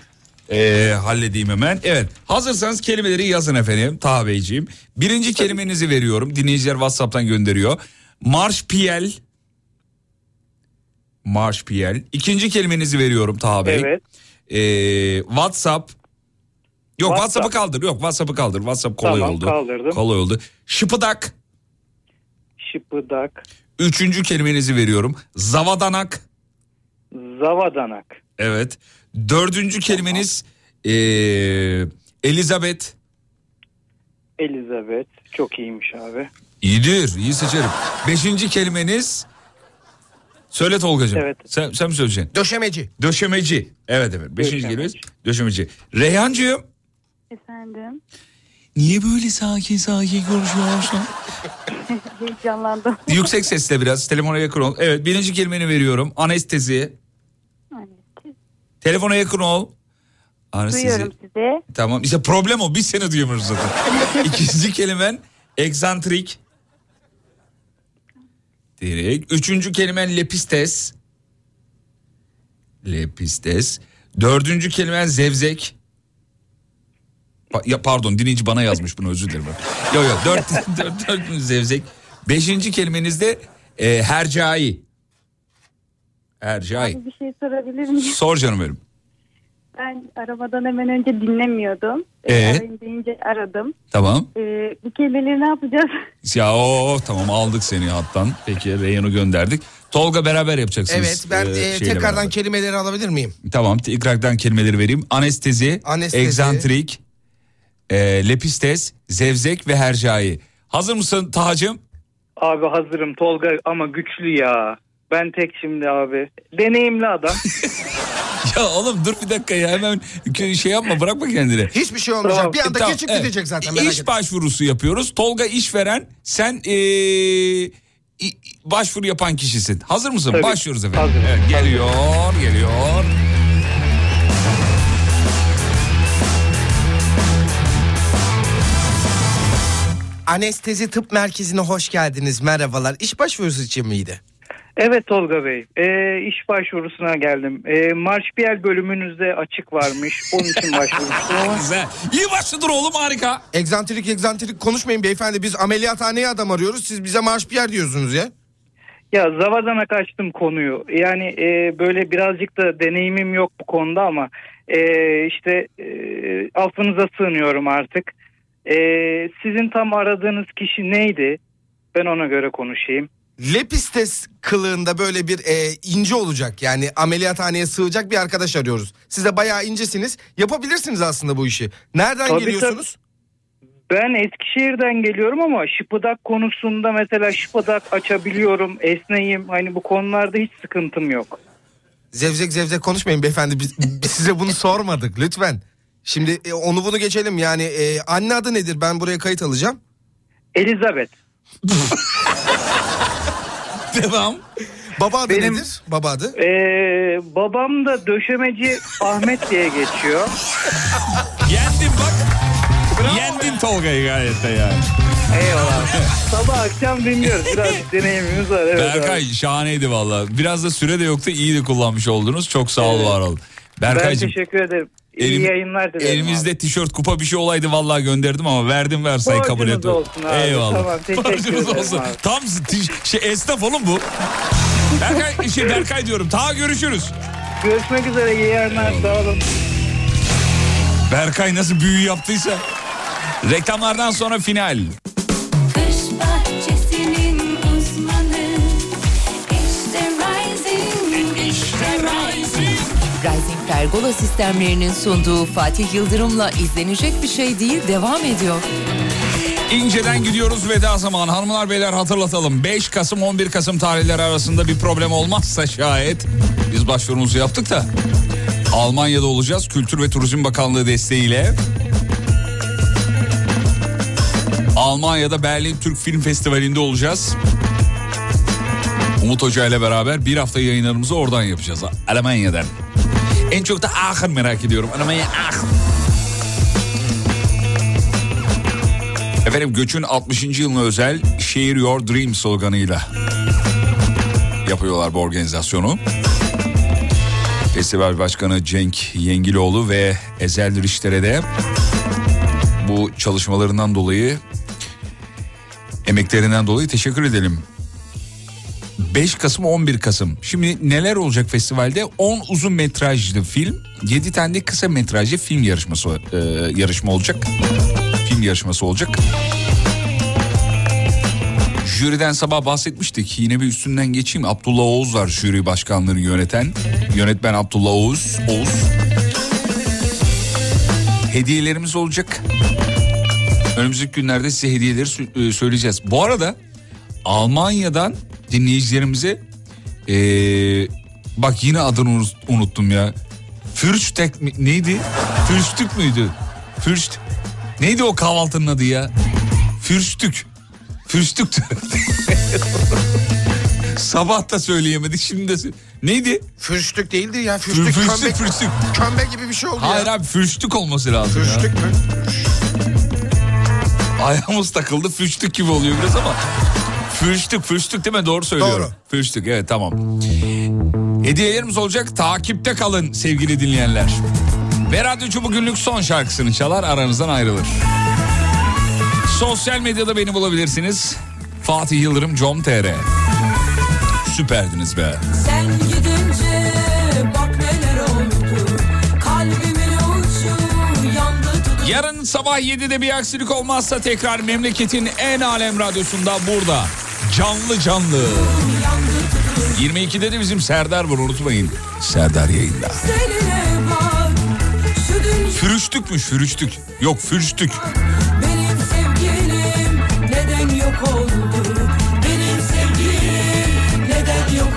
A: ee, halledeyim hemen. Evet hazırsanız kelimeleri yazın efendim Taha Beyciğim. Birinci kelimenizi veriyorum. Dinleyiciler Whatsapp'tan gönderiyor. Marşpiyel. Marşpiyel. İkinci kelimenizi veriyorum Taha Bey.
P: Evet.
A: Ee, WhatsApp. Yok
P: WhatsApp.
A: WhatsApp'ı kaldır. Yok WhatsApp'ı kaldır. WhatsApp kolay
P: Tamam,
A: oldu.
P: kaldırdım.
A: Kolay oldu. Şıpıdak.
P: Şıpıdak.
A: Üçüncü kelimenizi veriyorum. Zavadanak.
P: Zavadanak.
A: Evet. Dördüncü kelimeniz ee, Elizabeth.
P: Elizabeth. Çok iyiymiş abi.
A: İyidir, iyi seçerim. Beşinci kelimeniz... Söyle Tolgacığım.
P: Evet.
A: Sen, sen mi söyleyeceksin?
B: Döşemeci.
A: Döşemeci. Evet evet. Beşinci
P: Döşemeci.
A: döşemeci. Reyhancığım.
Q: Efendim.
A: Niye böyle sakin sakin konuşuyorsun?
Q: Heyecanlandım.
A: Yüksek sesle biraz. Telefona yakın ol. Evet birinci kelimeni veriyorum. Anestezi. Telefona yakın ol. Anestezi.
Q: Duyuyorum sizi.
A: Tamam işte problem o. Biz seni duyamıyoruz zaten. İkinci kelimen egzantrik. Direkt. Üçüncü kelimen lepistes. Lepistes. Dördüncü kelimen zevzek. Ya pardon dinleyici bana yazmış bunu özür dilerim. Yok yok dört, dört, dört zevzek. Beşinci kelimeniz de e, hercai. Hercai.
Q: Bir şey sorabilir miyim?
A: Sor canım benim.
Q: Ben arabadan hemen önce dinlemiyordum.
A: Ee?
Q: Arayayım deyince aradım.
A: Tamam.
Q: Ee, bu kelimeleri ne yapacağız?
A: Ya o tamam aldık seni hattan. Peki Reyhan'ı gönderdik. Tolga beraber yapacaksınız.
B: Evet ben
A: e,
B: e,
A: şeyle
B: tekrardan
A: beraber.
B: kelimeleri alabilir miyim?
A: Tamam tekrardan kelimeleri vereyim. Anestezi,
B: Anestezi.
A: egzantrik, e, lepistes, zevzek ve hercai. Hazır mısın Tahacığım?
P: Abi hazırım Tolga ama güçlü ya. Ben tek şimdi abi. Deneyimli adam.
A: Ya oğlum dur bir dakika ya hemen şey yapma bırakma kendini.
B: Hiçbir şey olmayacak. Bir anda
A: Tamam,
B: geçip
A: evet.
B: gidecek zaten merak
A: İş
B: etme.
A: başvurusu yapıyoruz. Tolga işveren sen e, i- başvuru yapan kişisin. Hazır mısın?
P: Tabii.
A: Başlıyoruz efendim.
P: Hazırım.
A: Evet, geliyor geliyor.
B: Anestezi Tıp Merkezi'ne hoş geldiniz. Merhabalar. İş başvurusu için miydi?
P: Evet Tolga Bey. Ee, iş başvurusuna geldim. Ee, Marşpiyel bölümünüzde açık varmış. Onun için başvurmuştum ama.
A: Güzel. İyi başladır oğlum harika.
B: Egzantrik egzantrik konuşmayın beyefendi. Biz ameliyathaneye adam arıyoruz. Siz bize marş bir yer diyorsunuz ya.
P: Ya zavadana kaçtım konuyu. Yani e, böyle birazcık da deneyimim yok bu konuda ama e, işte e, affınıza sığınıyorum artık. E, sizin tam aradığınız kişi neydi? Ben ona göre konuşayım.
B: Lepistes kılığında böyle bir e, ince olacak. Yani ameliyathaneye sığacak bir arkadaş arıyoruz. Siz de bayağı incesiniz. Yapabilirsiniz aslında bu işi. Nereden
P: Tabii,
B: geliyorsunuz?
P: Ben Eskişehir'den geliyorum ama şıpıdak konusunda mesela şıpıdak açabiliyorum, esneyim. Hani bu konularda hiç sıkıntım yok.
B: Zevzek zevzek konuşmayın beyefendi. Biz, biz size bunu sormadık lütfen. Şimdi e, onu bunu geçelim. Yani e, anne adı nedir? Ben buraya kayıt alacağım.
P: Elizabeth.
A: Devam.
B: Baba adı
P: Benim-
B: nedir? Baba adı.
P: Ee, babam da döşemeci Ahmet diye geçiyor.
A: Yendin bak. Yendin Tolga'yı gayet de yani.
P: Eyvallah. Sabah akşam dinliyoruz. Biraz deneyimimiz var. Evet,
A: Berkay
P: abi.
A: şahaneydi valla. Biraz da süre de yoktu iyi de kullanmış oldunuz. Çok sağ ol
P: Evet.
A: var olun.
P: Ben
A: Berkay'cığım
P: teşekkür ederim. İyi
A: elim-
P: yayınlar dilerim.
A: elimizde tişört kupa bir şey olaydı vallahi gönderdim ama verdim versay kabul
P: Borcunuz
A: etme.
P: olsun abi.
A: Eyvallah.
P: Tamam, teşekkür
A: Borcunuz
P: ederim
A: olsun.
P: abi.
A: Tam tiş- şey esnaf oğlum bu. Berkay, şey Berkay diyorum. Ta görüşürüz.
P: Görüşmek üzere. iyi yayınlar. Sağ olun.
A: Berkay nasıl büyü yaptıysa. Reklamlardan sonra final.
E: Pergola sistemlerinin sunduğu Fatih Yıldırım'la izlenecek bir şey değil devam ediyor.
A: İnce'den gidiyoruz veda zamanı. Hanımlar beyler hatırlatalım. 5 Kasım 11 Kasım tarihleri arasında bir problem olmazsa şayet biz başvurumuzu yaptık da Almanya'da olacağız. Kültür ve Turizm Bakanlığı desteğiyle. Almanya'da Berlin Türk Film Festivali'nde olacağız. Umut Hoca ile beraber bir hafta yayınlarımızı oradan yapacağız. Almanya'dan. En çok da Aachen merak ediyorum. Almanya Aachen. Efendim göçün 60. yılına özel Share Your Dream sloganıyla yapıyorlar bu organizasyonu. Festival Başkanı Cenk Yengiloğlu ve Ezel Rişter'e de bu çalışmalarından dolayı emeklerinden dolayı teşekkür edelim. 5 Kasım 11 Kasım. Şimdi neler olacak festivalde? 10 uzun metrajlı film, 7 tane de kısa metrajlı film yarışması e, yarışma olacak. Film yarışması olacak. Jüriden sabah bahsetmiştik. Yine bir üstünden geçeyim. Abdullah Oğuz var jüri başkanlığını yöneten. Yönetmen Abdullah Oğuz. Oğuz. Hediyelerimiz olacak. Önümüzdeki günlerde size hediyeleri e, söyleyeceğiz. Bu arada Almanya'dan dinleyicilerimize ee, bak yine adını unut- unuttum ya. Fürştek mi- neydi? Fürstük müydü? Fürst. Neydi o kahvaltının adı ya? Fürstük. Fürstüktü. Sabah da söyleyemedik şimdi de. Neydi?
B: Fürstük değildi ya.
A: Für-
B: Fürstük,
A: Fürstük,
B: kömbe,
A: fürstük.
B: kömbe gibi bir şey oldu
A: Hayır
B: ya.
A: abi fürstük olması lazım
B: Fürstük
A: ya.
B: mü?
A: Ayağımız takıldı fürstük gibi oluyor biraz ama. Fürstük fürstük değil mi? Doğru söylüyorum.
B: Doğru.
A: Fürstük evet tamam. Hediyelerimiz olacak. Takipte kalın sevgili dinleyenler. Ve radyocu bugünlük son şarkısını çalar aranızdan ayrılır. Sosyal medyada beni bulabilirsiniz. Fatih Yıldırım com.tr Süperdiniz be.
H: Sen gidince bak neler oldu Kalbimin ucu yandı tutuldu
A: Yarın sabah 7'de bir aksilik olmazsa tekrar memleketin en alem radyosunda burada. Canlı canlı. 22'de de bizim Serdar var unutmayın. Serdar yayında. Fürüştükmüş fürüştük. Yok fürüştük.
H: benim sevgilim Neden yok oldu Benim sevgilim Neden yok.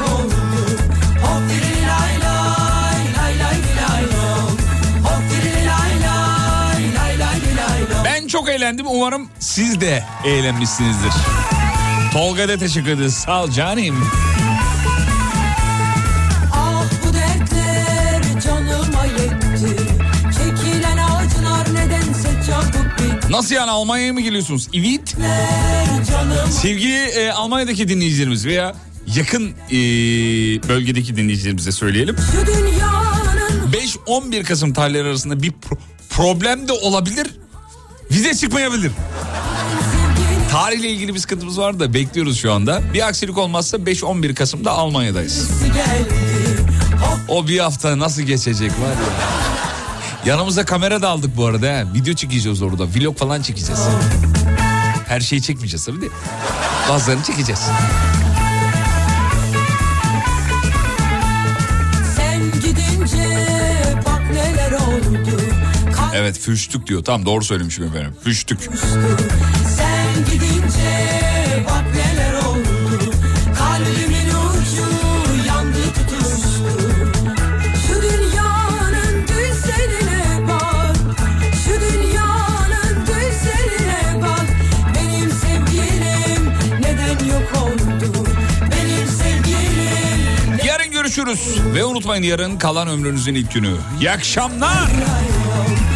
A: Ben çok eğlendim. Umarım siz de eğlenmişsinizdir. Tolga da teşekkür ederiz. Sağ ol canım.
H: Ah
A: Nasıl yani Almanya'ya mı geliyorsunuz? Evet. Sevgili e, Almanya'daki dinleyicilerimiz veya yakın e, bölgedeki dinleyicilerimize söyleyelim.
H: Şu dünyanın
A: 5-11 Kasım tarihleri arasında bir pro- problem de olabilir. Vize çıkmayabilir. Tarihle ilgili bir sıkıntımız var da bekliyoruz şu anda. Bir aksilik olmazsa 5-11 Kasım'da Almanya'dayız. O bir hafta nasıl geçecek var ya. Yanımıza kamera da aldık bu arada. He. Video çekeceğiz orada. Vlog falan çekeceğiz. Her şeyi çekmeyeceğiz tabii de. Bazılarını çekeceğiz. Evet füştük diyor. Tamam doğru söylemişim efendim. Füştük.
H: Sen gidince bak neler oldu. Kalbimin ucu yandı tutuştu. Şu dünyanın güzeline bak. Şu dünyanın güzeline bak. Benim sevgilim neden yok oldu? Benim sevgilim
A: Yarın görüşürüz. Ve unutmayın yarın kalan ömrünüzün ilk günü. İyi akşamlar.
H: Lay